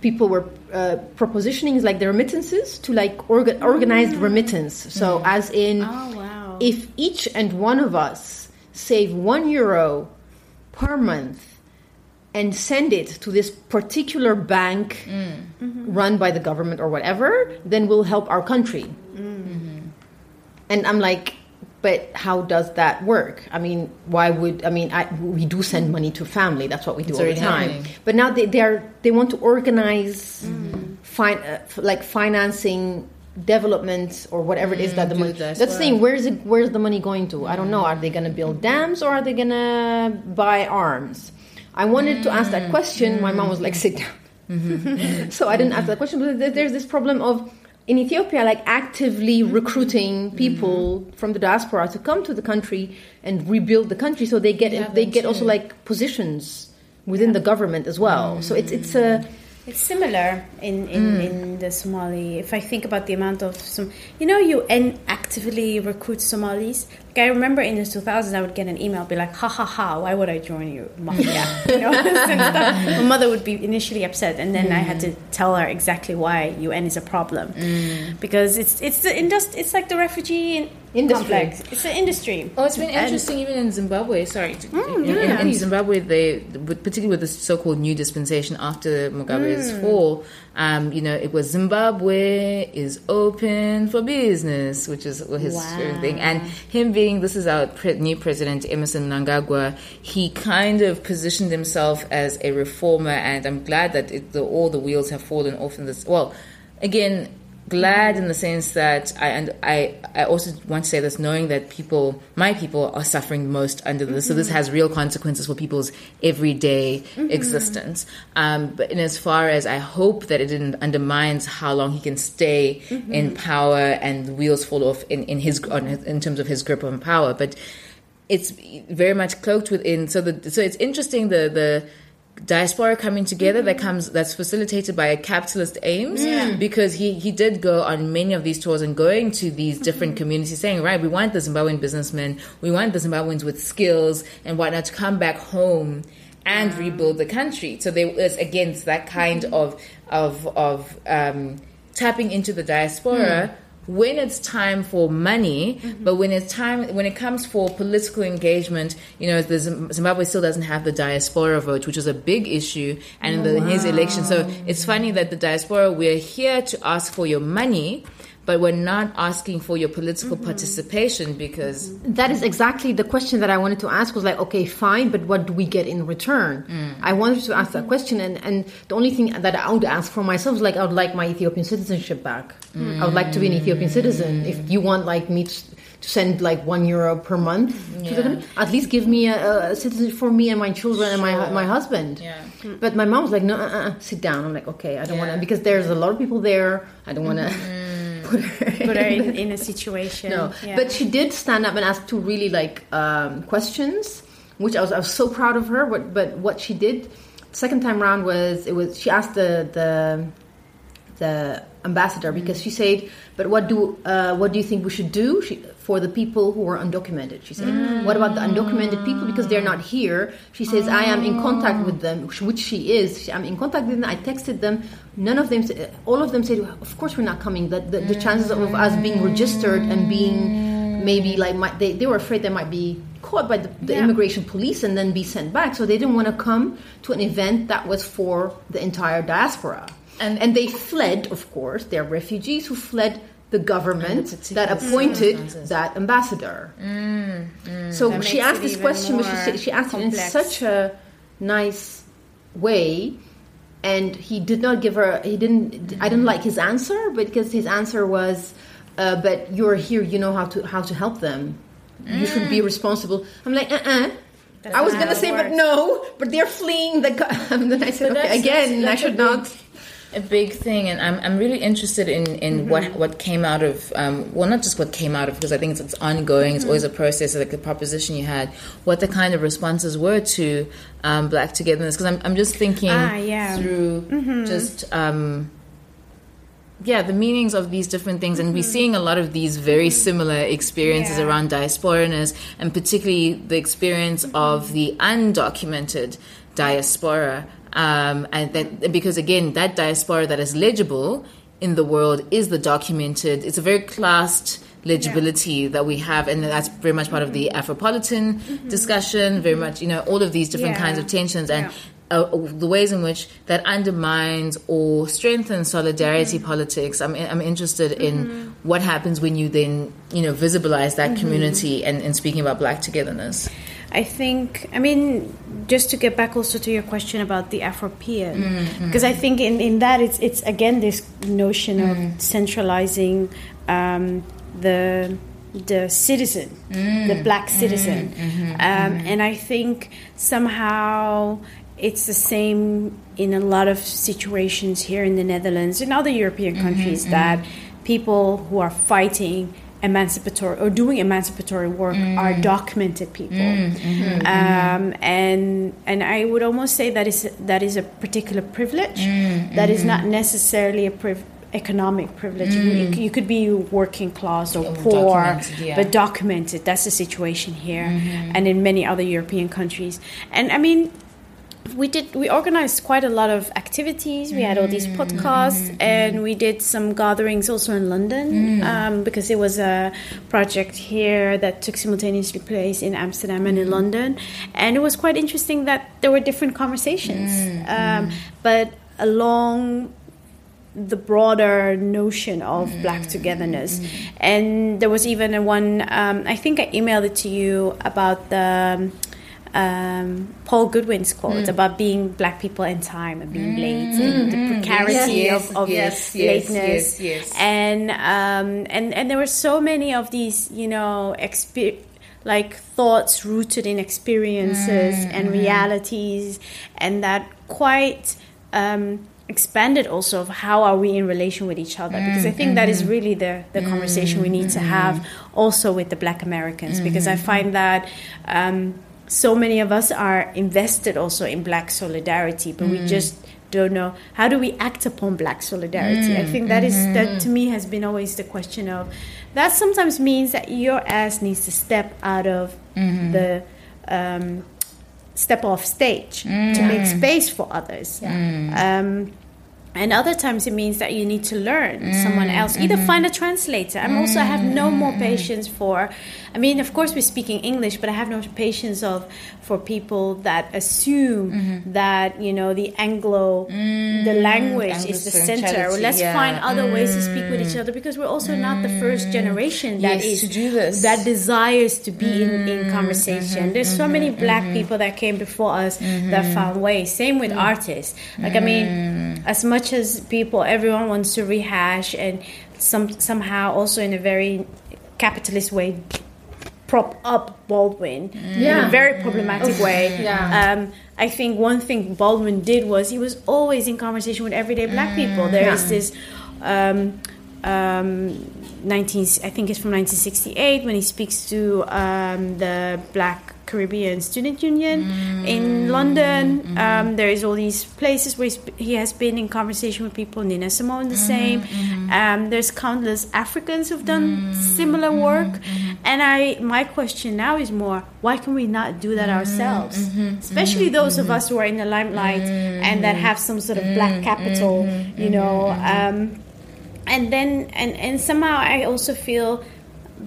people were uh, propositioning is like the remittances to like orga- organized remittance. So as in, Oh, wow. if each and one of us save one euro per month and send it to this particular bank mm. run by the government or whatever, then we'll help our country. Mm. Mm-hmm. And I'm like, but how does that work? I mean, why would I mean? I, we do send money to family. That's what we do It's all the time. happening. But now they they are they want to organize, mm. fin- uh, f- like financing development or whatever it is that the money. That's the thing. Where's it? Where's the money going to? I don't know. Are they going to build dams or are they going to buy arms? I wanted to ask that question. My mom was like, "Sit down." so I didn't ask that question. But there's this problem of in Ethiopia, like actively recruiting people from the diaspora to come to the country and rebuild the country, so they get Yeah, they get also like positions within the government as well. So it's it's a It's similar in, in, hmm. in the Somali. If I think about the amount of some, you know, UN actively recruits Somalis. Like I remember in the 2000s, I would get an email, be like, "Ha ha ha! Why would I join you, mafia?" you know. My mother would be initially upset, and then I had to hmm. tell her exactly why UN is a problem hmm. because it's it's the industry. It's like the refugee Industry. complex. It's an industry. Oh, it's been And- interesting even in Zimbabwe. Sorry, to, in, yeah. in, in Zimbabwe, they particularly with the so-called new dispensation after Mugabe's fall, um, you know, it was Zimbabwe is open for business, which is his Wow. thing. And him being this is our pre- new president Emmerson Mnangagwa, he kind of positioned himself as a reformer, and I'm glad that it, the, all the wheels have fallen off in this. Well, again glad in the sense that I and I I also want to say this knowing that people my people are suffering most under this. So this mm-hmm. has real consequences for people's everyday mm-hmm. existence. Um, but in as far as I hope that it didn't undermines how long he can stay mm-hmm. in power and the wheels fall off in, in his on his, in terms of his grip on power. But it's very much cloaked within so the so it's interesting the the diaspora coming together that mm-hmm. comes that's facilitated by a capitalist aims because he he did go on many of these tours and going to these mm-hmm. different communities saying right we want the zimbabwean businessmen we want the zimbabweans with skills and whatnot to come back home and ah. rebuild the country. So there was against that kind mm-hmm. of of of um tapping into the diaspora when it's time for money, mm-hmm. but when it's time when it comes for political engagement, you know, the Zimbabwe still doesn't have the diaspora vote, which is a big issue, and in, the, in his election. So it's funny that the diaspora we're here to ask for your money, but we're not asking for your political mm-hmm. participation because That is exactly the question that I wanted to ask. Was like, okay, fine, but what do we get in return? Mm. I wanted to ask that question, and and the only thing that I would ask for myself is like, I would like my Ethiopian citizenship back. Mm. I would like to be an Ethiopian citizen. If you want like me to, to send like one euro per month, to the country, at least give me a, a citizenship for me and my children and my my husband. Yeah. But my mom was like, no, uh, uh, uh sit down. I'm like, okay, I don't want to because there's a lot of people there. I don't want to mm-hmm. put her Put her in, in a situation. no, Yeah. but she did stand up and ask two really like um, questions, which I was I was so proud of her. What, but what she did second time round was it was she asked the the the ambassador because she said, "But what do uh, what do you think we should do she, for the people who are undocumented?" She said, "What about the undocumented people because they're not here?" She says, "I am in contact with them, which she is. I'm in contact with them. I texted them. None of them, all of them said, "Of course we're not coming. The the, the chances of us being registered and being maybe like might, they they were afraid they might be." caught by the, the Yeah. immigration police and then be sent back so they didn't want to come to an event that was for the entire diaspora And- and they fled, of course. They're refugees who fled the government that appointed that ambassador. So That she asked this question, but she, she asked it in such a nice way. And he did not give her. He didn't. I didn't like his answer, because his answer was, uh, "But you're here. You know how to how to help them. You should be responsible." I'm like, uh, uh I was gonna say, it but no. But they're fleeing the. co- And then I said, But okay, again, I should not. A big thing, and I'm I'm really interested in in what what came out of um, well, not just what came out of because I think it's, it's ongoing. It's always a process. Like the proposition you had, what the kind of responses were to um, Black togetherness. Because I'm I'm just thinking Ah, yeah. through just. Um, yeah, the meanings of these different things, and we're seeing a lot of these very similar experiences Yeah. around diasporaness, and particularly the experience of the undocumented diaspora. Um, and that because again, that diaspora that is legible in the world is the documented. It's a very classed legibility that we have, and that's very much part of the mm-hmm. Afropolitan mm-hmm. discussion. Very much, you know, all of these different Yeah. kinds of tensions and. Yeah. Uh, the ways in which that undermines or strengthens solidarity mm-hmm. politics. I'm I'm interested in what happens when you then you know visibilize that community and, and speaking about Black togetherness. I think, I mean, just to get back also to your question about the Afropean, mm-hmm. because I think in, in that it's it's again this notion of mm. centralizing um, the the citizen, mm. the black mm. citizen, mm-hmm. um, mm-hmm. and I think somehow it's the same in a lot of situations here in the Netherlands and other European countries that people who are fighting emancipatory or doing emancipatory work mm. are documented people. Mm, mm-hmm, um, mm-hmm. and and I would almost say that is that is a particular privilege. Mm, that is mm-hmm. not necessarily a priv- economic privilege. You, you could be working class or Yeah, poor documented, yeah. but documented. That's the situation here. And in many other European countries. And I mean we did we organized quite a lot of activities. We had all these mm. podcasts mm-hmm. and we did some gatherings also in london mm. um, because there was a project here that took simultaneously place in amsterdam and in mm. london. And it was quite interesting that there were different conversations um, but along the broader notion of black togetherness. And there was even a one, um, I think I emailed it to you about the um, um, Paul Goodwin's quote about being black people in time and being late and the precarity Yes, of, of yes, yes, lateness. yes. And, um, and, and there were so many of these, you know, exper- like thoughts rooted in experiences and realities and that quite um, expanded also of how are we in relation with each other. Because i think that is really the, the conversation we need to have also with the black americans. Because i find that um, so many of us are invested also in black solidarity, but Mm. we just don't know how do we act upon black solidarity. Mm, I think that is that mm-hmm. to me has been always the question of that sometimes means that your ass needs to step out of Mm-hmm. the um, step off stage to make space for others. Um, and other times it means that you need to learn someone else. Either find a translator. I'm also I have no more patience for. I mean, of course, we're speaking English, but I have no patience of for people that assume mm-hmm. that you know the Anglo, the mm, language is the center. Well, let's Anglo-centrality, find yeah. other ways to speak with each mm. other because we're also not the first mm. generation that Yes, is to do this. that desires to be in, in mm-hmm, conversation. Mm-hmm, There's so many black people that came before us that found ways. Same with artists. Like I mean, as much as people, everyone wants to rehash and some somehow also in a very capitalist way prop up Baldwin in Yeah. a very problematic way. Yeah. Um, I think one thing Baldwin did was he was always in conversation with everyday black people. There is this um, um, 19, I think it's from 1968 when he speaks to um, the Black Caribbean Student Union in London. Mm, mm-hmm. Um, there is all these places where he has been in conversation with people. Nina Simone the mm-hmm, same. Mm-hmm. Um, there's countless Africans who've done mm, similar work. And I, my question now is more: Why can we not do that mm, ourselves? Especially those of us who are in the limelight and that have some sort of black capital, you know. Um, and then and and somehow I also feel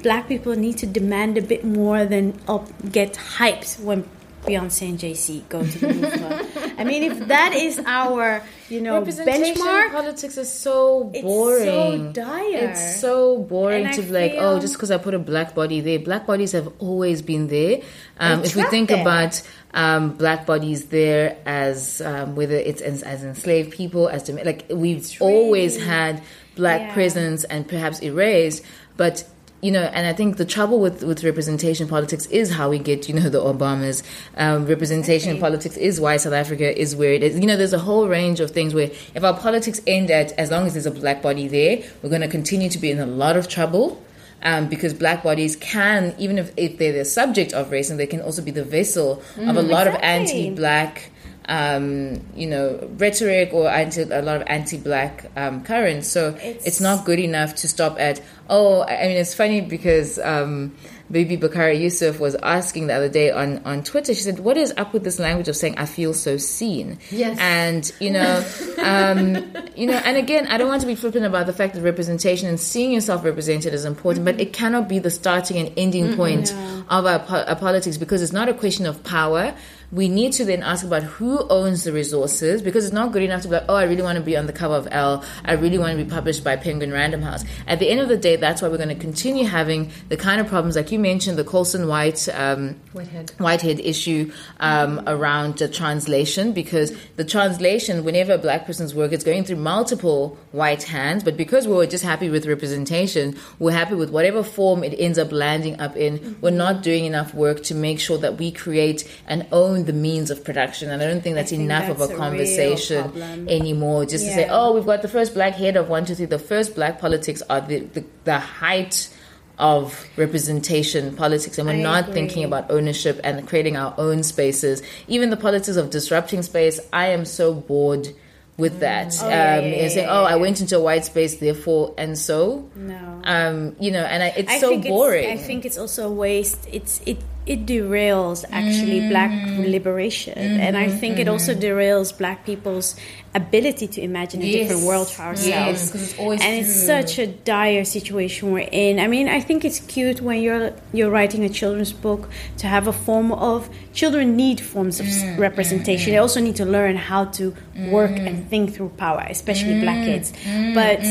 black people need to demand a bit more than up get hyped when Beyonce and Z go to the Louvre. I mean, if that is our you know benchmark, politics is so it's boring. so dire. It's so boring And I to be like, oh, just because I put a black body there. Black bodies have always been there. Um, if we think there. about um, black bodies there as um, whether it's as, as enslaved people, as like we've always had black Yeah. presence and perhaps erased, but. You know, and I think the trouble with, with representation politics is how we get, you know, the Obamas. Um, representation in politics is why South Africa is where it is. You know, there's a whole range of things where if our politics end at as long as there's a black body there, we're going to continue to be in a lot of trouble. Um, because black bodies can, even if, if they're the subject of racism, they can also be the vessel of a lot of anti-black, um, you know, rhetoric or anti, a lot of anti-black um, currents. So it's, It's- not good enough to stop at. Oh, I mean, it's funny because um, Bibi Bakare-Yusuf was asking the other day on on Twitter. She said, "What is up with this language of saying I feel so seen?" Yes. and you know, um, you know, and again, I don't want to be flippant about the fact that representation and seeing yourself represented is important, but it cannot be the starting and ending point of our, po- our politics because it's not a question of power. We need to then ask about who owns the resources because it's not good enough to be like, oh, I really want to be on the cover of Elle. I really want to be published by Penguin Random House. At the end of the day, that's why we're going to continue having the kind of problems like you mentioned, the Colson White um, Whitehead. Whitehead issue um, around the translation because the translation, whenever a black person's work, it's going through multiple white hands. But because we were just happy with representation, we're happy with whatever form it ends up landing up in. We're not doing enough work to make sure that we create and own the means of production. And I don't think that's think enough that's of a a conversation anymore. Just to say, oh, we've got the first black head of one, two, three. The first black politics are the, the, the height of representation politics and we're I not agree. thinking about ownership and creating our own spaces even the politics of disrupting space i am so bored with that Oh, yeah, um yeah, and saying yeah, oh i went into a white space therefore and so No. um you know and I, it's I so boring It's, I think it's also a waste. It's it it derails actually black Mm. liberation, Mm-hmm, and I think it also derails black people's ability to imagine a different world for ourselves. Yes, it's always and it's such a dire situation we're in. I mean, I think it's cute when you're you're writing a children's book to have a form of children need forms of Mm, representation. They also need to learn how to work and think through power, especially black Mm, kids. But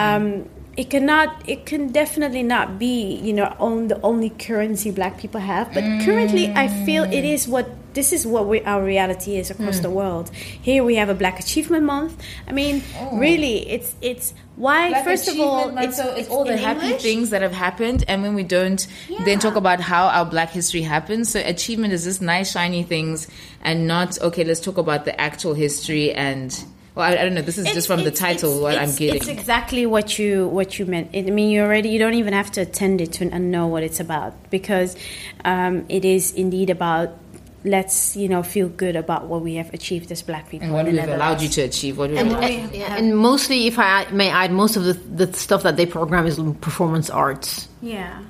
um, it cannot it can definitely not be you know on the only currency black people have but currently i feel it is what this is what we, our reality is across the hmm. world. Here we have a black achievement month. I mean oh. really it's it's why Black first of all Month, it's, so it's, all the happy English. things that have happened and when we don't then talk about how our black history happens. So achievement is just nice shiny things and not okay let's talk about the actual history and well i, I don't know this is just from the title it's- what it's- i'm getting It's exactly what you what you meant. I mean, you already you don't even have to attend it to and know what it's about because um, it is indeed about let's you know feel good about what we have achieved as black people And what we've allowed you to achieve. What we And, allowed. and, yeah, and mostly, if I may add, most of the, the stuff that they program is performance arts. yeah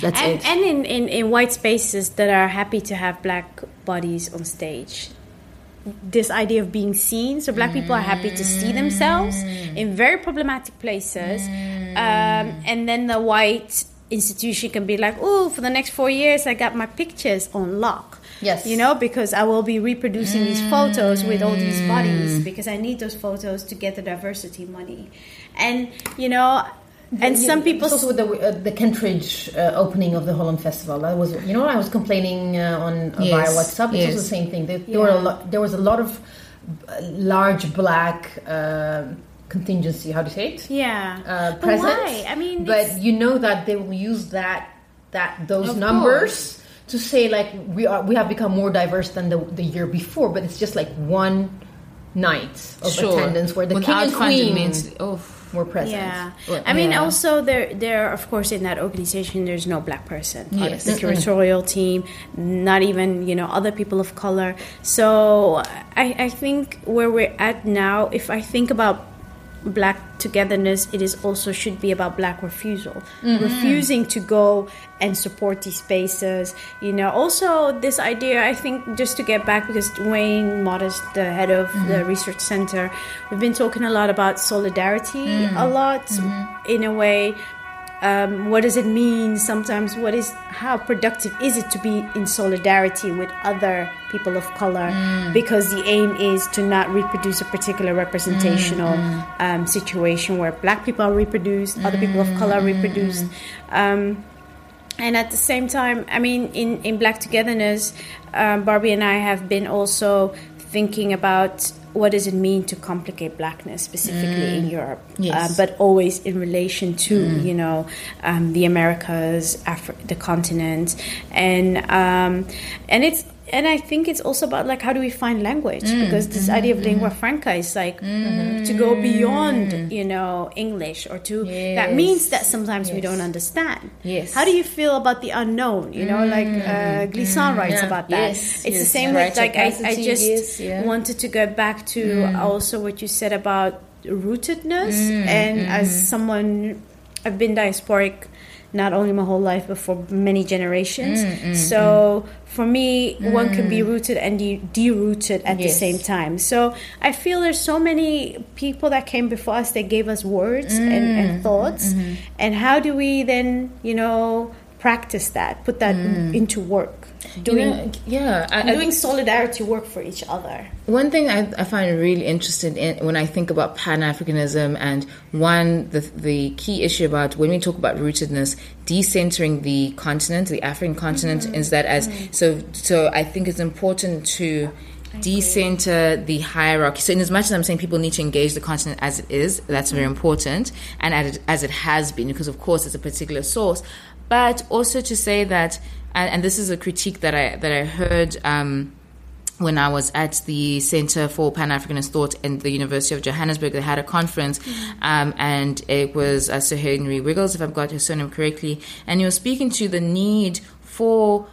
That's and, it. and in, in, in white spaces that are happy to have black bodies on stage this idea of being seen. So black people are happy to see themselves mm. in very problematic places. Mm. Um, and then the white institution can be like oh for the next four years i got my pictures on lock. Yes. you know because i will be reproducing these mm. photos with all these bodies because i need those photos to get the diversity money. And you know and some people also with the uh, the Kentridge uh, opening of the Holland Festival. That was, you know, I was complaining uh, on uh, via WhatsApp. It's yes. also the same thing. There, there were a lot. There was a lot of uh, large black uh, contingency. How do you say it? yeah Uh, But why? I mean, but it's- you know that they will use that that those Of numbers to say like we are we have become more diverse than the, the year before. But it's just like one night of attendance where the Without king and queen fundamentally- oh. Were present. Yeah, Well, I mean, yeah. also there, there, of course, in that organization, there's no black person on Yes. the curatorial team, not even you know other people of color. So I, I think where we're at now, if I think about black togetherness, it is also should be about black refusal, mm-hmm. refusing to go and support these spaces. You know, also this idea. I think just to get back because Wayne Modest, the head of the mm-hmm. research center, we've been talking a lot about solidarity mm-hmm. a lot in a way. Um, what does it mean? Sometimes what is how productive is it to be in solidarity with other people of color? Because the aim is to not reproduce a particular representational um, situation where black people are reproduced other people of color are reproduced. Um, and at the same time i mean in, in black togetherness um, barbie and i have been also thinking about what does it mean to complicate blackness specifically in europe? Yes. uh, but always in relation to you know um, the americas Afri- the continent. And um, and it's and I think it's also about like how do we find language? Mm, because this mm, idea of lingua mm. franca is like to go beyond you know English or to that means that sometimes we don't understand. Yes. How do you feel about the unknown? You know, like uh, Glissant writes about that. Yes, It's the same with like I, I just yes, yeah. wanted to go back to also what you said about rootedness. And as someone I've been diasporic not only my whole life but for many generations. Mm, mm, so mm. for me one can be rooted and de- derooted at the same time. So I feel there's so many people that came before us that gave us words and, and thoughts. Mm-hmm. and how do we then you know practice that put that into work doing You know, yeah, I, I- doing solidarity work for each other. One thing I, I find really interested in when I think about Pan Africanism, and one the the key issue about when we talk about rootedness, decentering the continent, the African continent, mm-hmm. is that as mm-hmm. so. So I think it's important to decenter the hierarchy. So, in as much as I'm saying people need to engage the continent as it is, that's very mm-hmm. important, and as it, as it has been, because of course it's a particular source, but also to say that, and, and this is a critique that I that I heard. Um, when I was at the Center for Pan Africanist Thought in the University of Johannesburg, they had a conference, um, and it was uh, Sir Hilary Beckles, if I've got his surname correctly, and he was speaking to the need for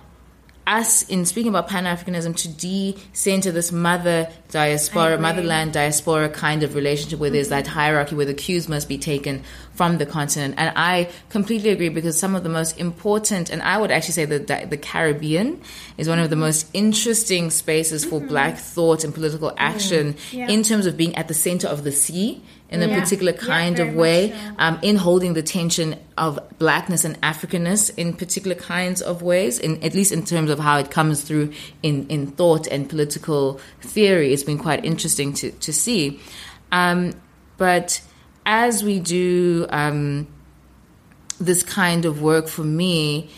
us in speaking about Pan Africanism to de-center this mother diaspora, motherland diaspora kind of relationship where there's that hierarchy where the cues must be taken from the continent. And I completely agree because some of the most important, and I would actually say that the Caribbean is one of the most interesting spaces for Black thought and political action Yeah. in terms of being at the center of the sea in a Yeah. particular kind very of way, so. um, in holding the tension of blackness and Africanness in particular kinds of ways, in at least in terms of how it comes through in, in thought and political theory. It's been quite interesting to, to see. Um, but as we do um, this kind of work for me,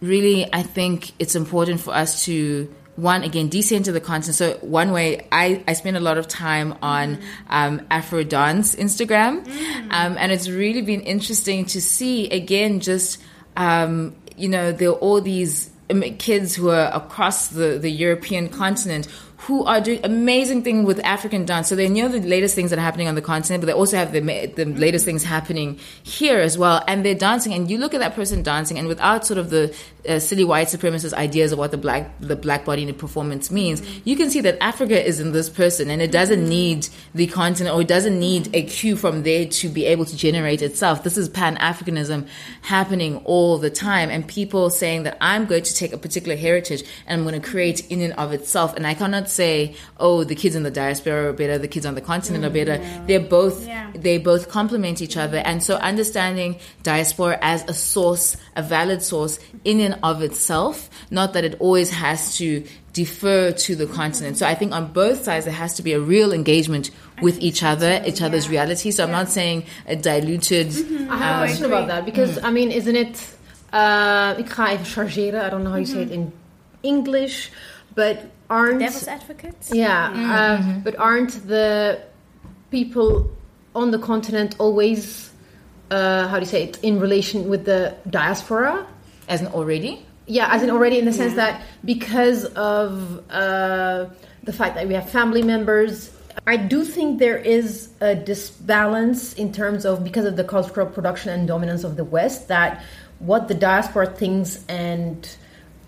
really, I think it's important for us to one again decenter the content. So one way I I spend a lot of time on um, Afro dance Instagram, um, and it's really been interesting to see again just um, you know there are all these um, kids who are across the the European continent who are doing amazing things with African dance. So they know the latest things that are happening on the continent, but they also have the, the latest things happening here as well. And they're dancing, and you look at that person dancing, and without sort of the uh, silly white supremacist ideas of what the black the black body in performance means, you can see that Africa is in this person, and it doesn't need the continent or it doesn't need a cue from there to be able to generate itself. This is Pan Africanism happening all the time, and people saying that I'm going to take a particular heritage and I'm going to create in and of itself. And I cannot say, oh, the kids in the diaspora are better, the kids on the continent are better. Mm-hmm. They're both Yeah. they both complement each other. And so understanding diaspora as a source, a valid source in and of itself, not that it always has to defer to the continent. So I think on both sides there has to be a real engagement with each other, each other's reality. So I'm not saying a diluted mm-hmm. I have a um, question about that because mm. I mean, isn't it? Uh, ik ga even chargeren. I don't know how you say it in English, but aren't Devil's advocates. yeah, uh, but aren't the people on the continent always uh, how do you say it in relation with the diaspora? as an already. Yeah, as in already in the sense that because of uh, the fact that we have family members, I do think there is a disbalance in terms of because of the cultural production and dominance of the West that what the diaspora thinks and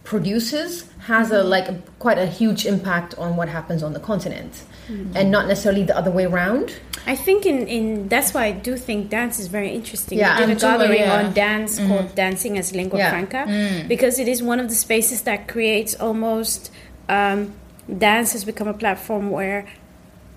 produces has a like a, quite a huge impact on what happens on the continent, mm-hmm. and not necessarily the other way around. I think in, in that's why I do think dance is very interesting. Yeah, we did I'm a too, gathering yeah. on dance mm-hmm. called Dancing as Lingua Yeah. Franca mm. because it is one of the spaces that creates almost um, dance has become a platform where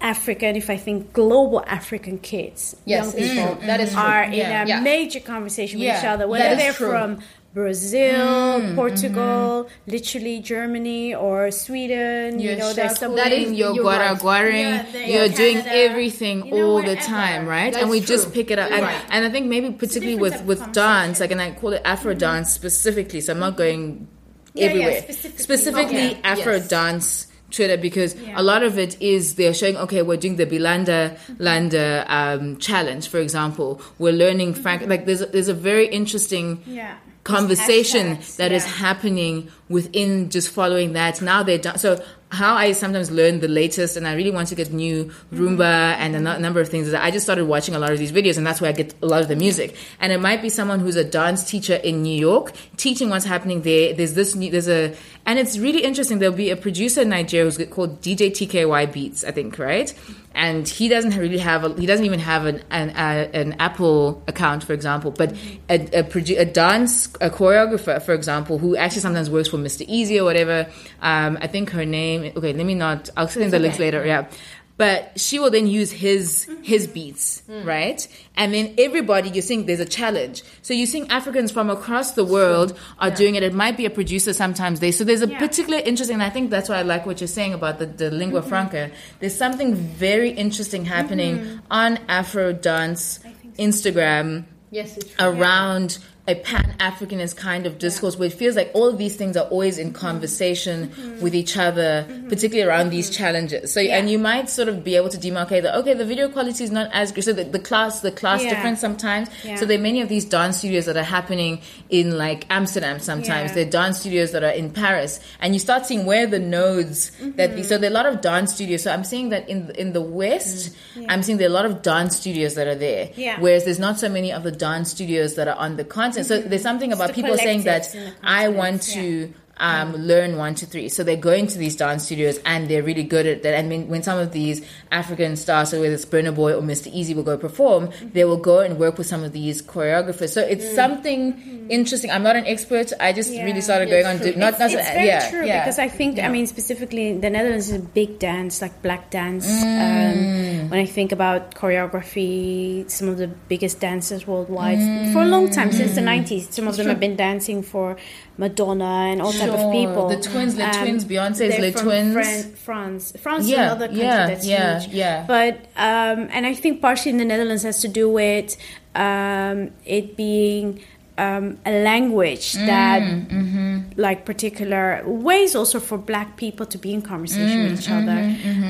African, if I think global African kids, Yes, young people, true. That is true. are in Yeah. a Yeah. major conversation with Yeah, each other, whether they're true. from Brazil, mm, Portugal, mm-hmm. literally Germany or Sweden. you know, there's some That is- you're you're guaraguaring, Yeah, there- you're yeah, doing Canada, everything you know, all the time, right? That's and we true. just pick it up. And, Right. and I think maybe particularly with, with dance, like, and I call it mm-hmm. Afro dance specifically, so I'm not going Yeah, yeah, everywhere. specifically. specifically Okay, Afro yes. dance. Twitter because Yeah. a lot of it is they're showing okay we're doing the Bilanda mm-hmm. Landa um, challenge for example we're learning Frank like there's a, there's a very interesting Yeah. Conversation Hashtags, that is yeah. happening within just following that. Now they're done. So how I sometimes learn the latest, and I really want to get new rumba and a number of things. Is that I just started watching a lot of these videos, and that's where I get a lot of the music. And it might be someone who's a dance teacher in New York teaching what's happening there. There's this new, there's a, and it's really interesting. There'll be a producer in Nigeria who's called DJ TKY Beats, I think, right? And he doesn't really have a, he doesn't even have an an, uh, an Apple account, for example, but a, a, produ- a dance a choreographer, for example, who actually sometimes works for Mr. Eazi or whatever. Um, I think her name. Okay, let me not. I'll send the links later. Yeah. But she will then use his his beats, right? And then everybody you think there's a challenge. So you think Africans from across the world are doing it. It might be a producer sometimes they. So there's a Yeah. particular interesting. And I think that's why I like what you're saying about the, the lingua franca. There's something very interesting happening on Afro dance Instagram Yes, around a pan Africanist kind of discourse where it feels like all these things are always in conversation with each other, particularly around these challenges. So, and you might sort of be able to demarcate that, okay, the video quality is not as good. So the, the class, the class Yeah. difference sometimes. Yeah. So there are many of these dance studios that are happening in like Amsterdam sometimes. Yeah. There are dance studios that are in Paris. And you start seeing where the nodes that, these- so there are a lot of dance studios. So I'm seeing that in, in the West, mm. I'm seeing there are a lot of dance studios that are there. Yeah. Whereas there's not so many of the dance studios that are on the continent. So there's something about people saying that collectives in the I want to um, learn one, two, three. So they're going to these dance studios and they're really good at that. And when, when some of these African stars, so whether it's Burna Boy or Mr. Eazi will go perform, Mm-hmm. they will go and work with some of these choreographers. So it's Mm. something interesting. I'm not an expert. I just. Yeah. really started going on. Do, not, it's, not it's very yeah, true yeah. because I think I mean specifically the Netherlands is a big dance like black dance. Um, when I think about choreography, some of the biggest dancers worldwide for a long time since the nineties. Some of them have been dancing for Madonna and all type of people. The twins, Les Twins, Beyonce's they're Les from Twins. Fran- France, France is Yeah, another country yeah, that's yeah, huge. yeah. But um, and I think partially in the Netherlands has to do with um, it being um, a language Mm, that mm-hmm. like particular ways also for black people to be in conversation with each other.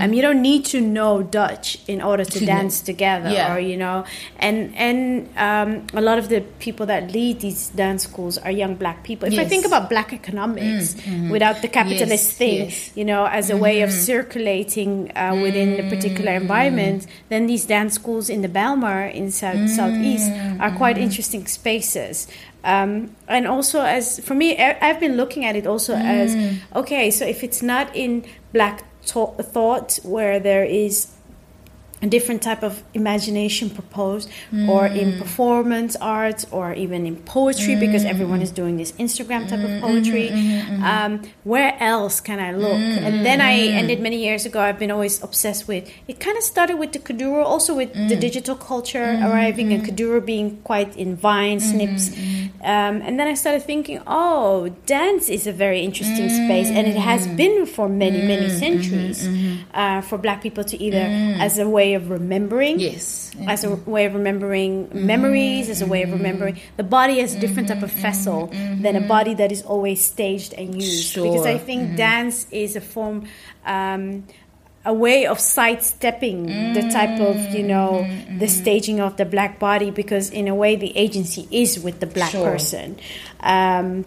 um, you don't need to know dutch in order to dance together Yeah. or you know. And and um, a lot of the people that lead these dance schools are young black people. If i think about black economics without the capitalist Yes, thing yes. you know as a way of circulating uh, within the particular environment then these dance schools in the Bijlmer in south southeast are quite interesting spaces um, and also as for me i've been looking at it also as okay so if it's not in black to- thought where there is a different type of imagination proposed or in mm. performance arts or even in poetry because everyone is mm. doing this instagram type of mm-hmm, poetry. Mm-hmm, mm-hmm, um, where else can i look? Mm. And then i ended many years ago i've been always obsessed with it kind of started with the kuduro also with the digital culture arriving and kuduro being quite in vine snips. um, and then i started thinking oh dance is a very interesting space and it has been for many many centuries uh, for black people to either as a way of remembering Yes. as a mm-hmm. way of remembering memories, as a way of mm-hmm. remembering the body as a different type of mm-hmm. vessel than a body that is always staged and used. Because I Sure. think dance is a form. Um, a way of sidestepping the type of you know the staging of the black body because in a way the agency is with the black Sure. person um,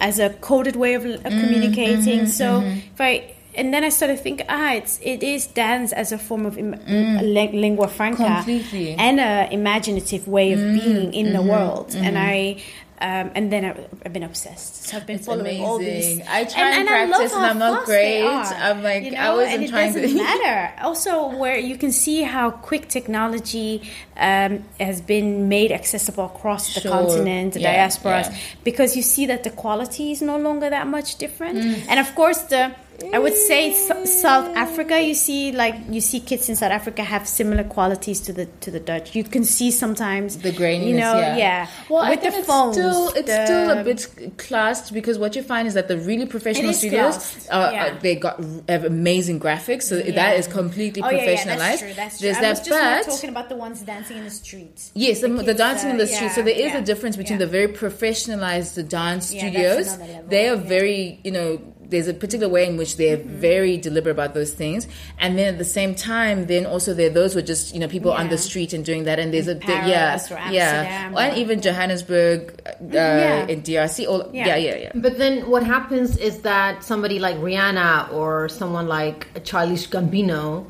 as a coded way of, of Mm-hmm, communicating. so if I and then I started thinking, ah, it's it is dance as a form of Im- ling- lingua franca Mm. Completely. Mm-hmm, and a imaginative way of being in the world. And I. Um, and then I, I've been obsessed. So I've been It's following all these. I try and I love practice and I'm not great. I'm like, you I wasn't and it trying to- doesn't matter. Also, where you can see how quick technology um, has been made accessible across the Sure. continent, the Yeah, diasporas, yeah. because you see that the quality is no longer that much different. Mm. And of course, the I would say South Africa. You see, like you see kids in South Africa have similar qualities to the to the Dutch. You can see sometimes the graininess, You know, yeah. yeah. Well, I with think the it's still it's the- still a bit classed because what you find is that the really professional studios, classed, uh, yeah. they got have amazing graphics, so Yeah. that is completely Oh yeah, yeah, professionalized. that's true. That's true. There's I that, just but talking about the ones dancing in the streets. Yes, the, the kids, dancing in uh, the street. so there is yeah, a difference between yeah. the very professionalized dance Yeah, that's studios. level, They are yeah. very, you know, there's a particular way in which they're Mm-hmm. very deliberate about those things. And then at the same time, then also there are those who are just, you know, people on the street and doing that. And there's a, Paris yeah, or yeah. Amsterdam And even Johannesburg, uh, Yeah. in DRC. All, yeah. Yeah. yeah, yeah, But then what happens is that somebody like Rihanna or someone like Childish Gambino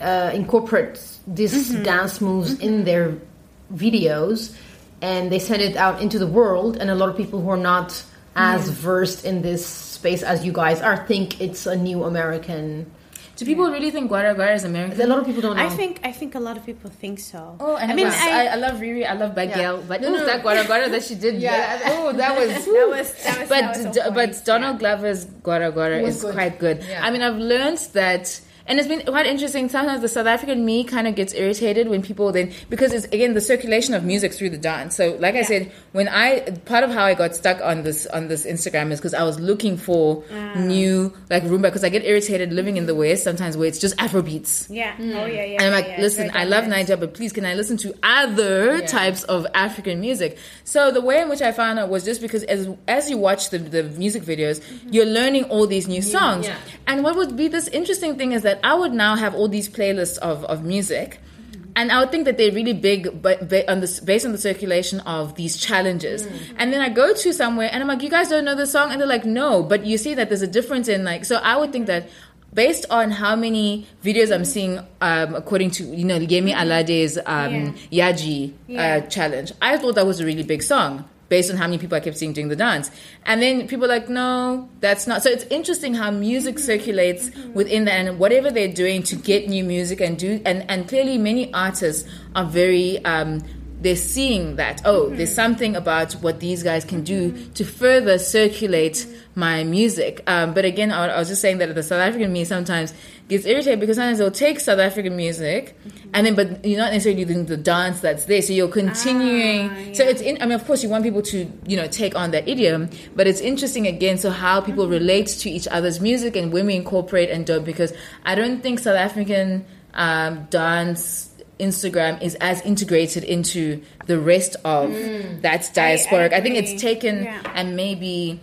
uh, incorporates these dance moves in their videos and they send it out into the world and a lot of people who are not as versed in this space as you guys are think it's a new American Do people really think Gwara Gwara is American? a lot of people don't know I think I think a lot of people think so. Oh, and I mean, I, I, I, love Riri. I love Bad Yeah. But No, no. that Gwara Gwara that she did. Yeah. Oh, that was. that was that was but that was on D- but Donald Glover's Gwara Gwara is good. quite good. Yeah. I mean, I've learned that. And it's been quite interesting. Sometimes the South African me kind of gets irritated when people then because it's again the circulation of music through the dance. So, like I said, when I part of how I got stuck on this on this Instagram is because I was looking for Ah. new like rumba because I get irritated living in the West sometimes where it's just Afro beats. Yeah. Oh yeah, yeah. And I'm like, yeah, yeah. listen, I love diverse. Niger, but please, can I listen to other types of African music? So the way in which I found out was just because as as you watch the, the music videos, you're learning all these new songs. yeah. And what would be this interesting thing is that I would now have all these playlists of, of music. And I would think that they're really big, but on the, based on the circulation of these challenges. And then I go to somewhere and I'm like, you guys don't know the song? And they're like, no. But you see that there's a difference in like, so I would think that based on how many videos I'm seeing, um, according to, you know, Yemi Alade's um, Yaji Yeah. uh, challenge, I thought that was a really big song based on how many people I kept seeing doing the dance. And then people are like, no, that's not. So it's interesting how music circulates within that and whatever they're doing to get new music and do, and, and clearly many artists are very, um, they're seeing that, oh, there's mm-hmm. something about what these guys can do mm-hmm. to further circulate my music. Um, but again, I, I was just saying that the South African me sometimes gets irritated because sometimes they'll take South African music mm-hmm. and then, but you're not necessarily doing the dance that's there. So you're continuing. Ah, so it's in, I mean, of course, you want people to, you know, take on that idiom, but it's interesting again. So how people relate to each other's music and when we incorporate and don't, because I don't think South African um, dance Instagram is as integrated into the rest of that diasporic. I, think it's taken Yeah. and maybe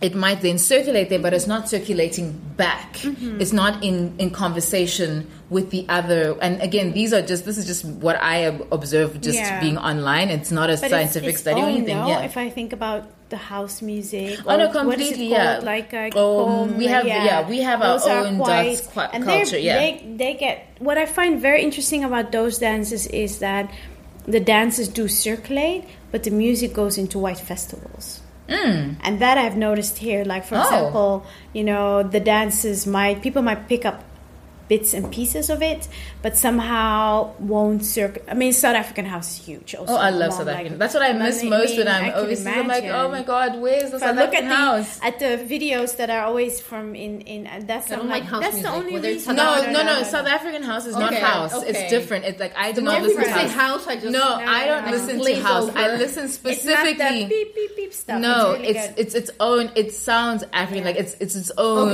it might then circulate there, but it's not circulating back. Mm-hmm. It's not in, in conversation with the other. And again, these are just, this is just what I observe just Yeah. being online. It's not a But scientific it's, it's study or anything. no? Yeah. If I think about the house music, Oh, no, or what is it completely, yeah. Like uh, Um, we have- yeah, we have our those are own quite- dance qua- and culture, yeah. they they get what I find very interesting about those dances is that the dances do circulate, but the music goes into white festivals. And that I've noticed here. Like for Mm. Oh. example, you know, the dances might people might pick up bits and pieces of it, but somehow won't circle. I mean, South African house is huge. Also, Oh, I love among, South like, African. That's what I miss I most when I'm I can overseas. I'm like, oh my god, where's the If I South look at African the house? at the videos that are always from in in and that's I don't I'm like like house that's the only whether reason. No, no, no, South African house is not house. okay. It's different. It's like I do not listen to house. house, I just No, I don't listen to Glaze house. over. I listen It's specifically. beep beep beep stuff. No, it's, it's it's its own. It sounds African, like it's it's its own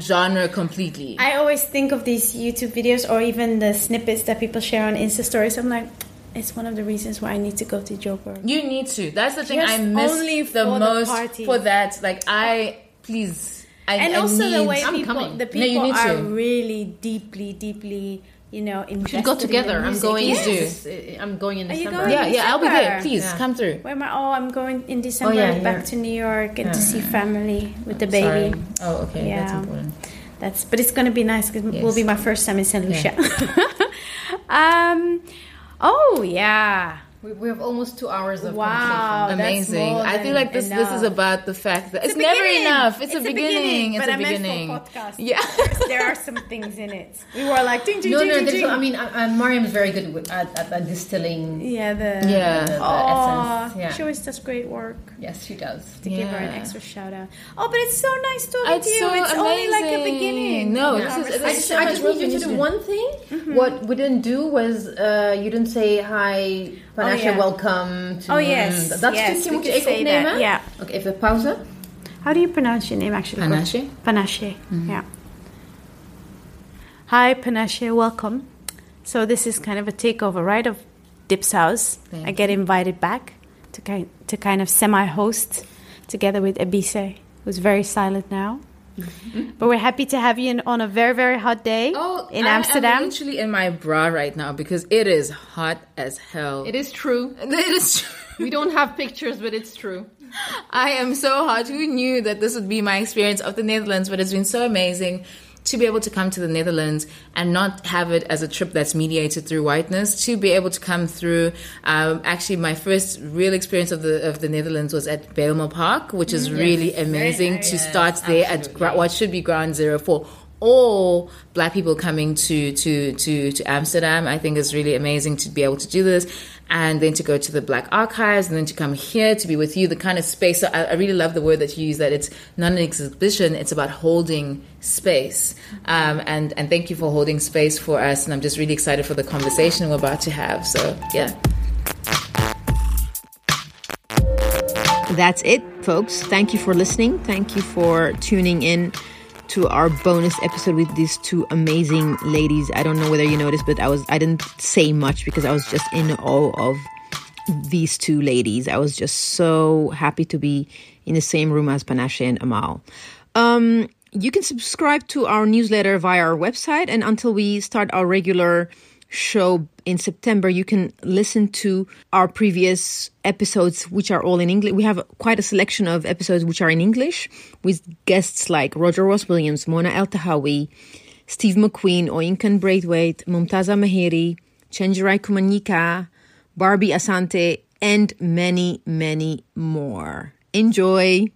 genre completely. I always think of these YouTube videos or even the snippets that people share on Insta stories. I'm like, it's one of the reasons why I need to go to Joburg. You need to. That's the thing Just I miss only the for the most party. for that. Like I please. I, and I also the way I'm people, coming. the No, you people need are to. really deeply, deeply, you know, invested. should go in the together. I'm going. Yes. Yes. this- I'm going in December. going? Yeah, yeah. I'll be there. Please Yeah. come through. Where am I? Oh, I'm going in December oh, yeah, back you're- to New York and to see family with the Sorry. baby. Oh, okay. That's Yeah. important. That's but it's gonna be nice because it will be my first time in Saint Lucia. um, oh yeah, We, we have almost two hours of Wow. conversation. that's Amazing. I feel like this this is about the fact that it's, a never enough. It's, It's a a beginning. beginning, It's but a I meant for beginning. podcast. Yeah. there are some things in it. We were like ding ding No, ding no. ding. Ding. I mean, uh, uh, Mariam is very good with, at, at, at distilling yeah, the Yeah. the, the Oh, essence. Yeah. she always does great work. Yes, she does. To give her an extra shout out. Oh, but it's so nice talking It's to you. so it's only like a beginning. No, of this is- I this just, so I just need you to do one thing. What we didn't do was uh, you didn't say hi, Oh, Panashe, yeah. welcome. To, Oh yes, dat yes, stukje we moet je could even say opnemen. that, yeah. Oké, even pauze. How do you pronounce your name actually? Panache? Panache. Mm-hmm. Yeah. Hi, Panache. Welcome. So this is kind of a takeover, right, of Dipsaus. Thank I get invited back to kind to kind of semi-host together with Ebise, who's very silent now. but we're happy to have you in, on a very very hot day Oh, in I Amsterdam. am literally in my bra right now because it is hot as hell. It is true. It is. true. We don't have pictures, but it's true. I am so hot. Who knew that this would be my experience of the Netherlands? But it's been so amazing to be able to come to the Netherlands and not have it as a trip that's mediated through whiteness. To be able to come through. Um, actually, my first real experience of the of the Netherlands was at Bijlmer Park, which is really amazing to start there at gra- what should be ground zero for all black people coming to to to to Amsterdam. I think is really amazing to be able to do this, and then to go to the Black Archives, and then to come here to be with you. The kind of space. So I, I really love the word that you use. That it's not an exhibition; it's about holding space. Um, and and thank you for holding space for us. And I'm just really excited for the conversation we're about to have. So yeah. That's it, folks. Thank you for listening. Thank you for tuning in to our bonus episode with these two amazing ladies. I don't know whether you noticed, but I was I didn't say much because I was just in awe of these two ladies. I was just so happy to be in the same room as Panashe and Amal. Um, you can subscribe to our newsletter via our website, and until we start our regular show in September, you can listen to our previous episodes, which are all in English. We have quite a selection of episodes which are in English with guests like Roger Ross Williams, Mona Eltahawy, Steve McQueen, Oyinkan Braithwaite, Mumtaza Mahiri, Chenjerai Kumanyika, Barbie Asante, and many, many more. Enjoy!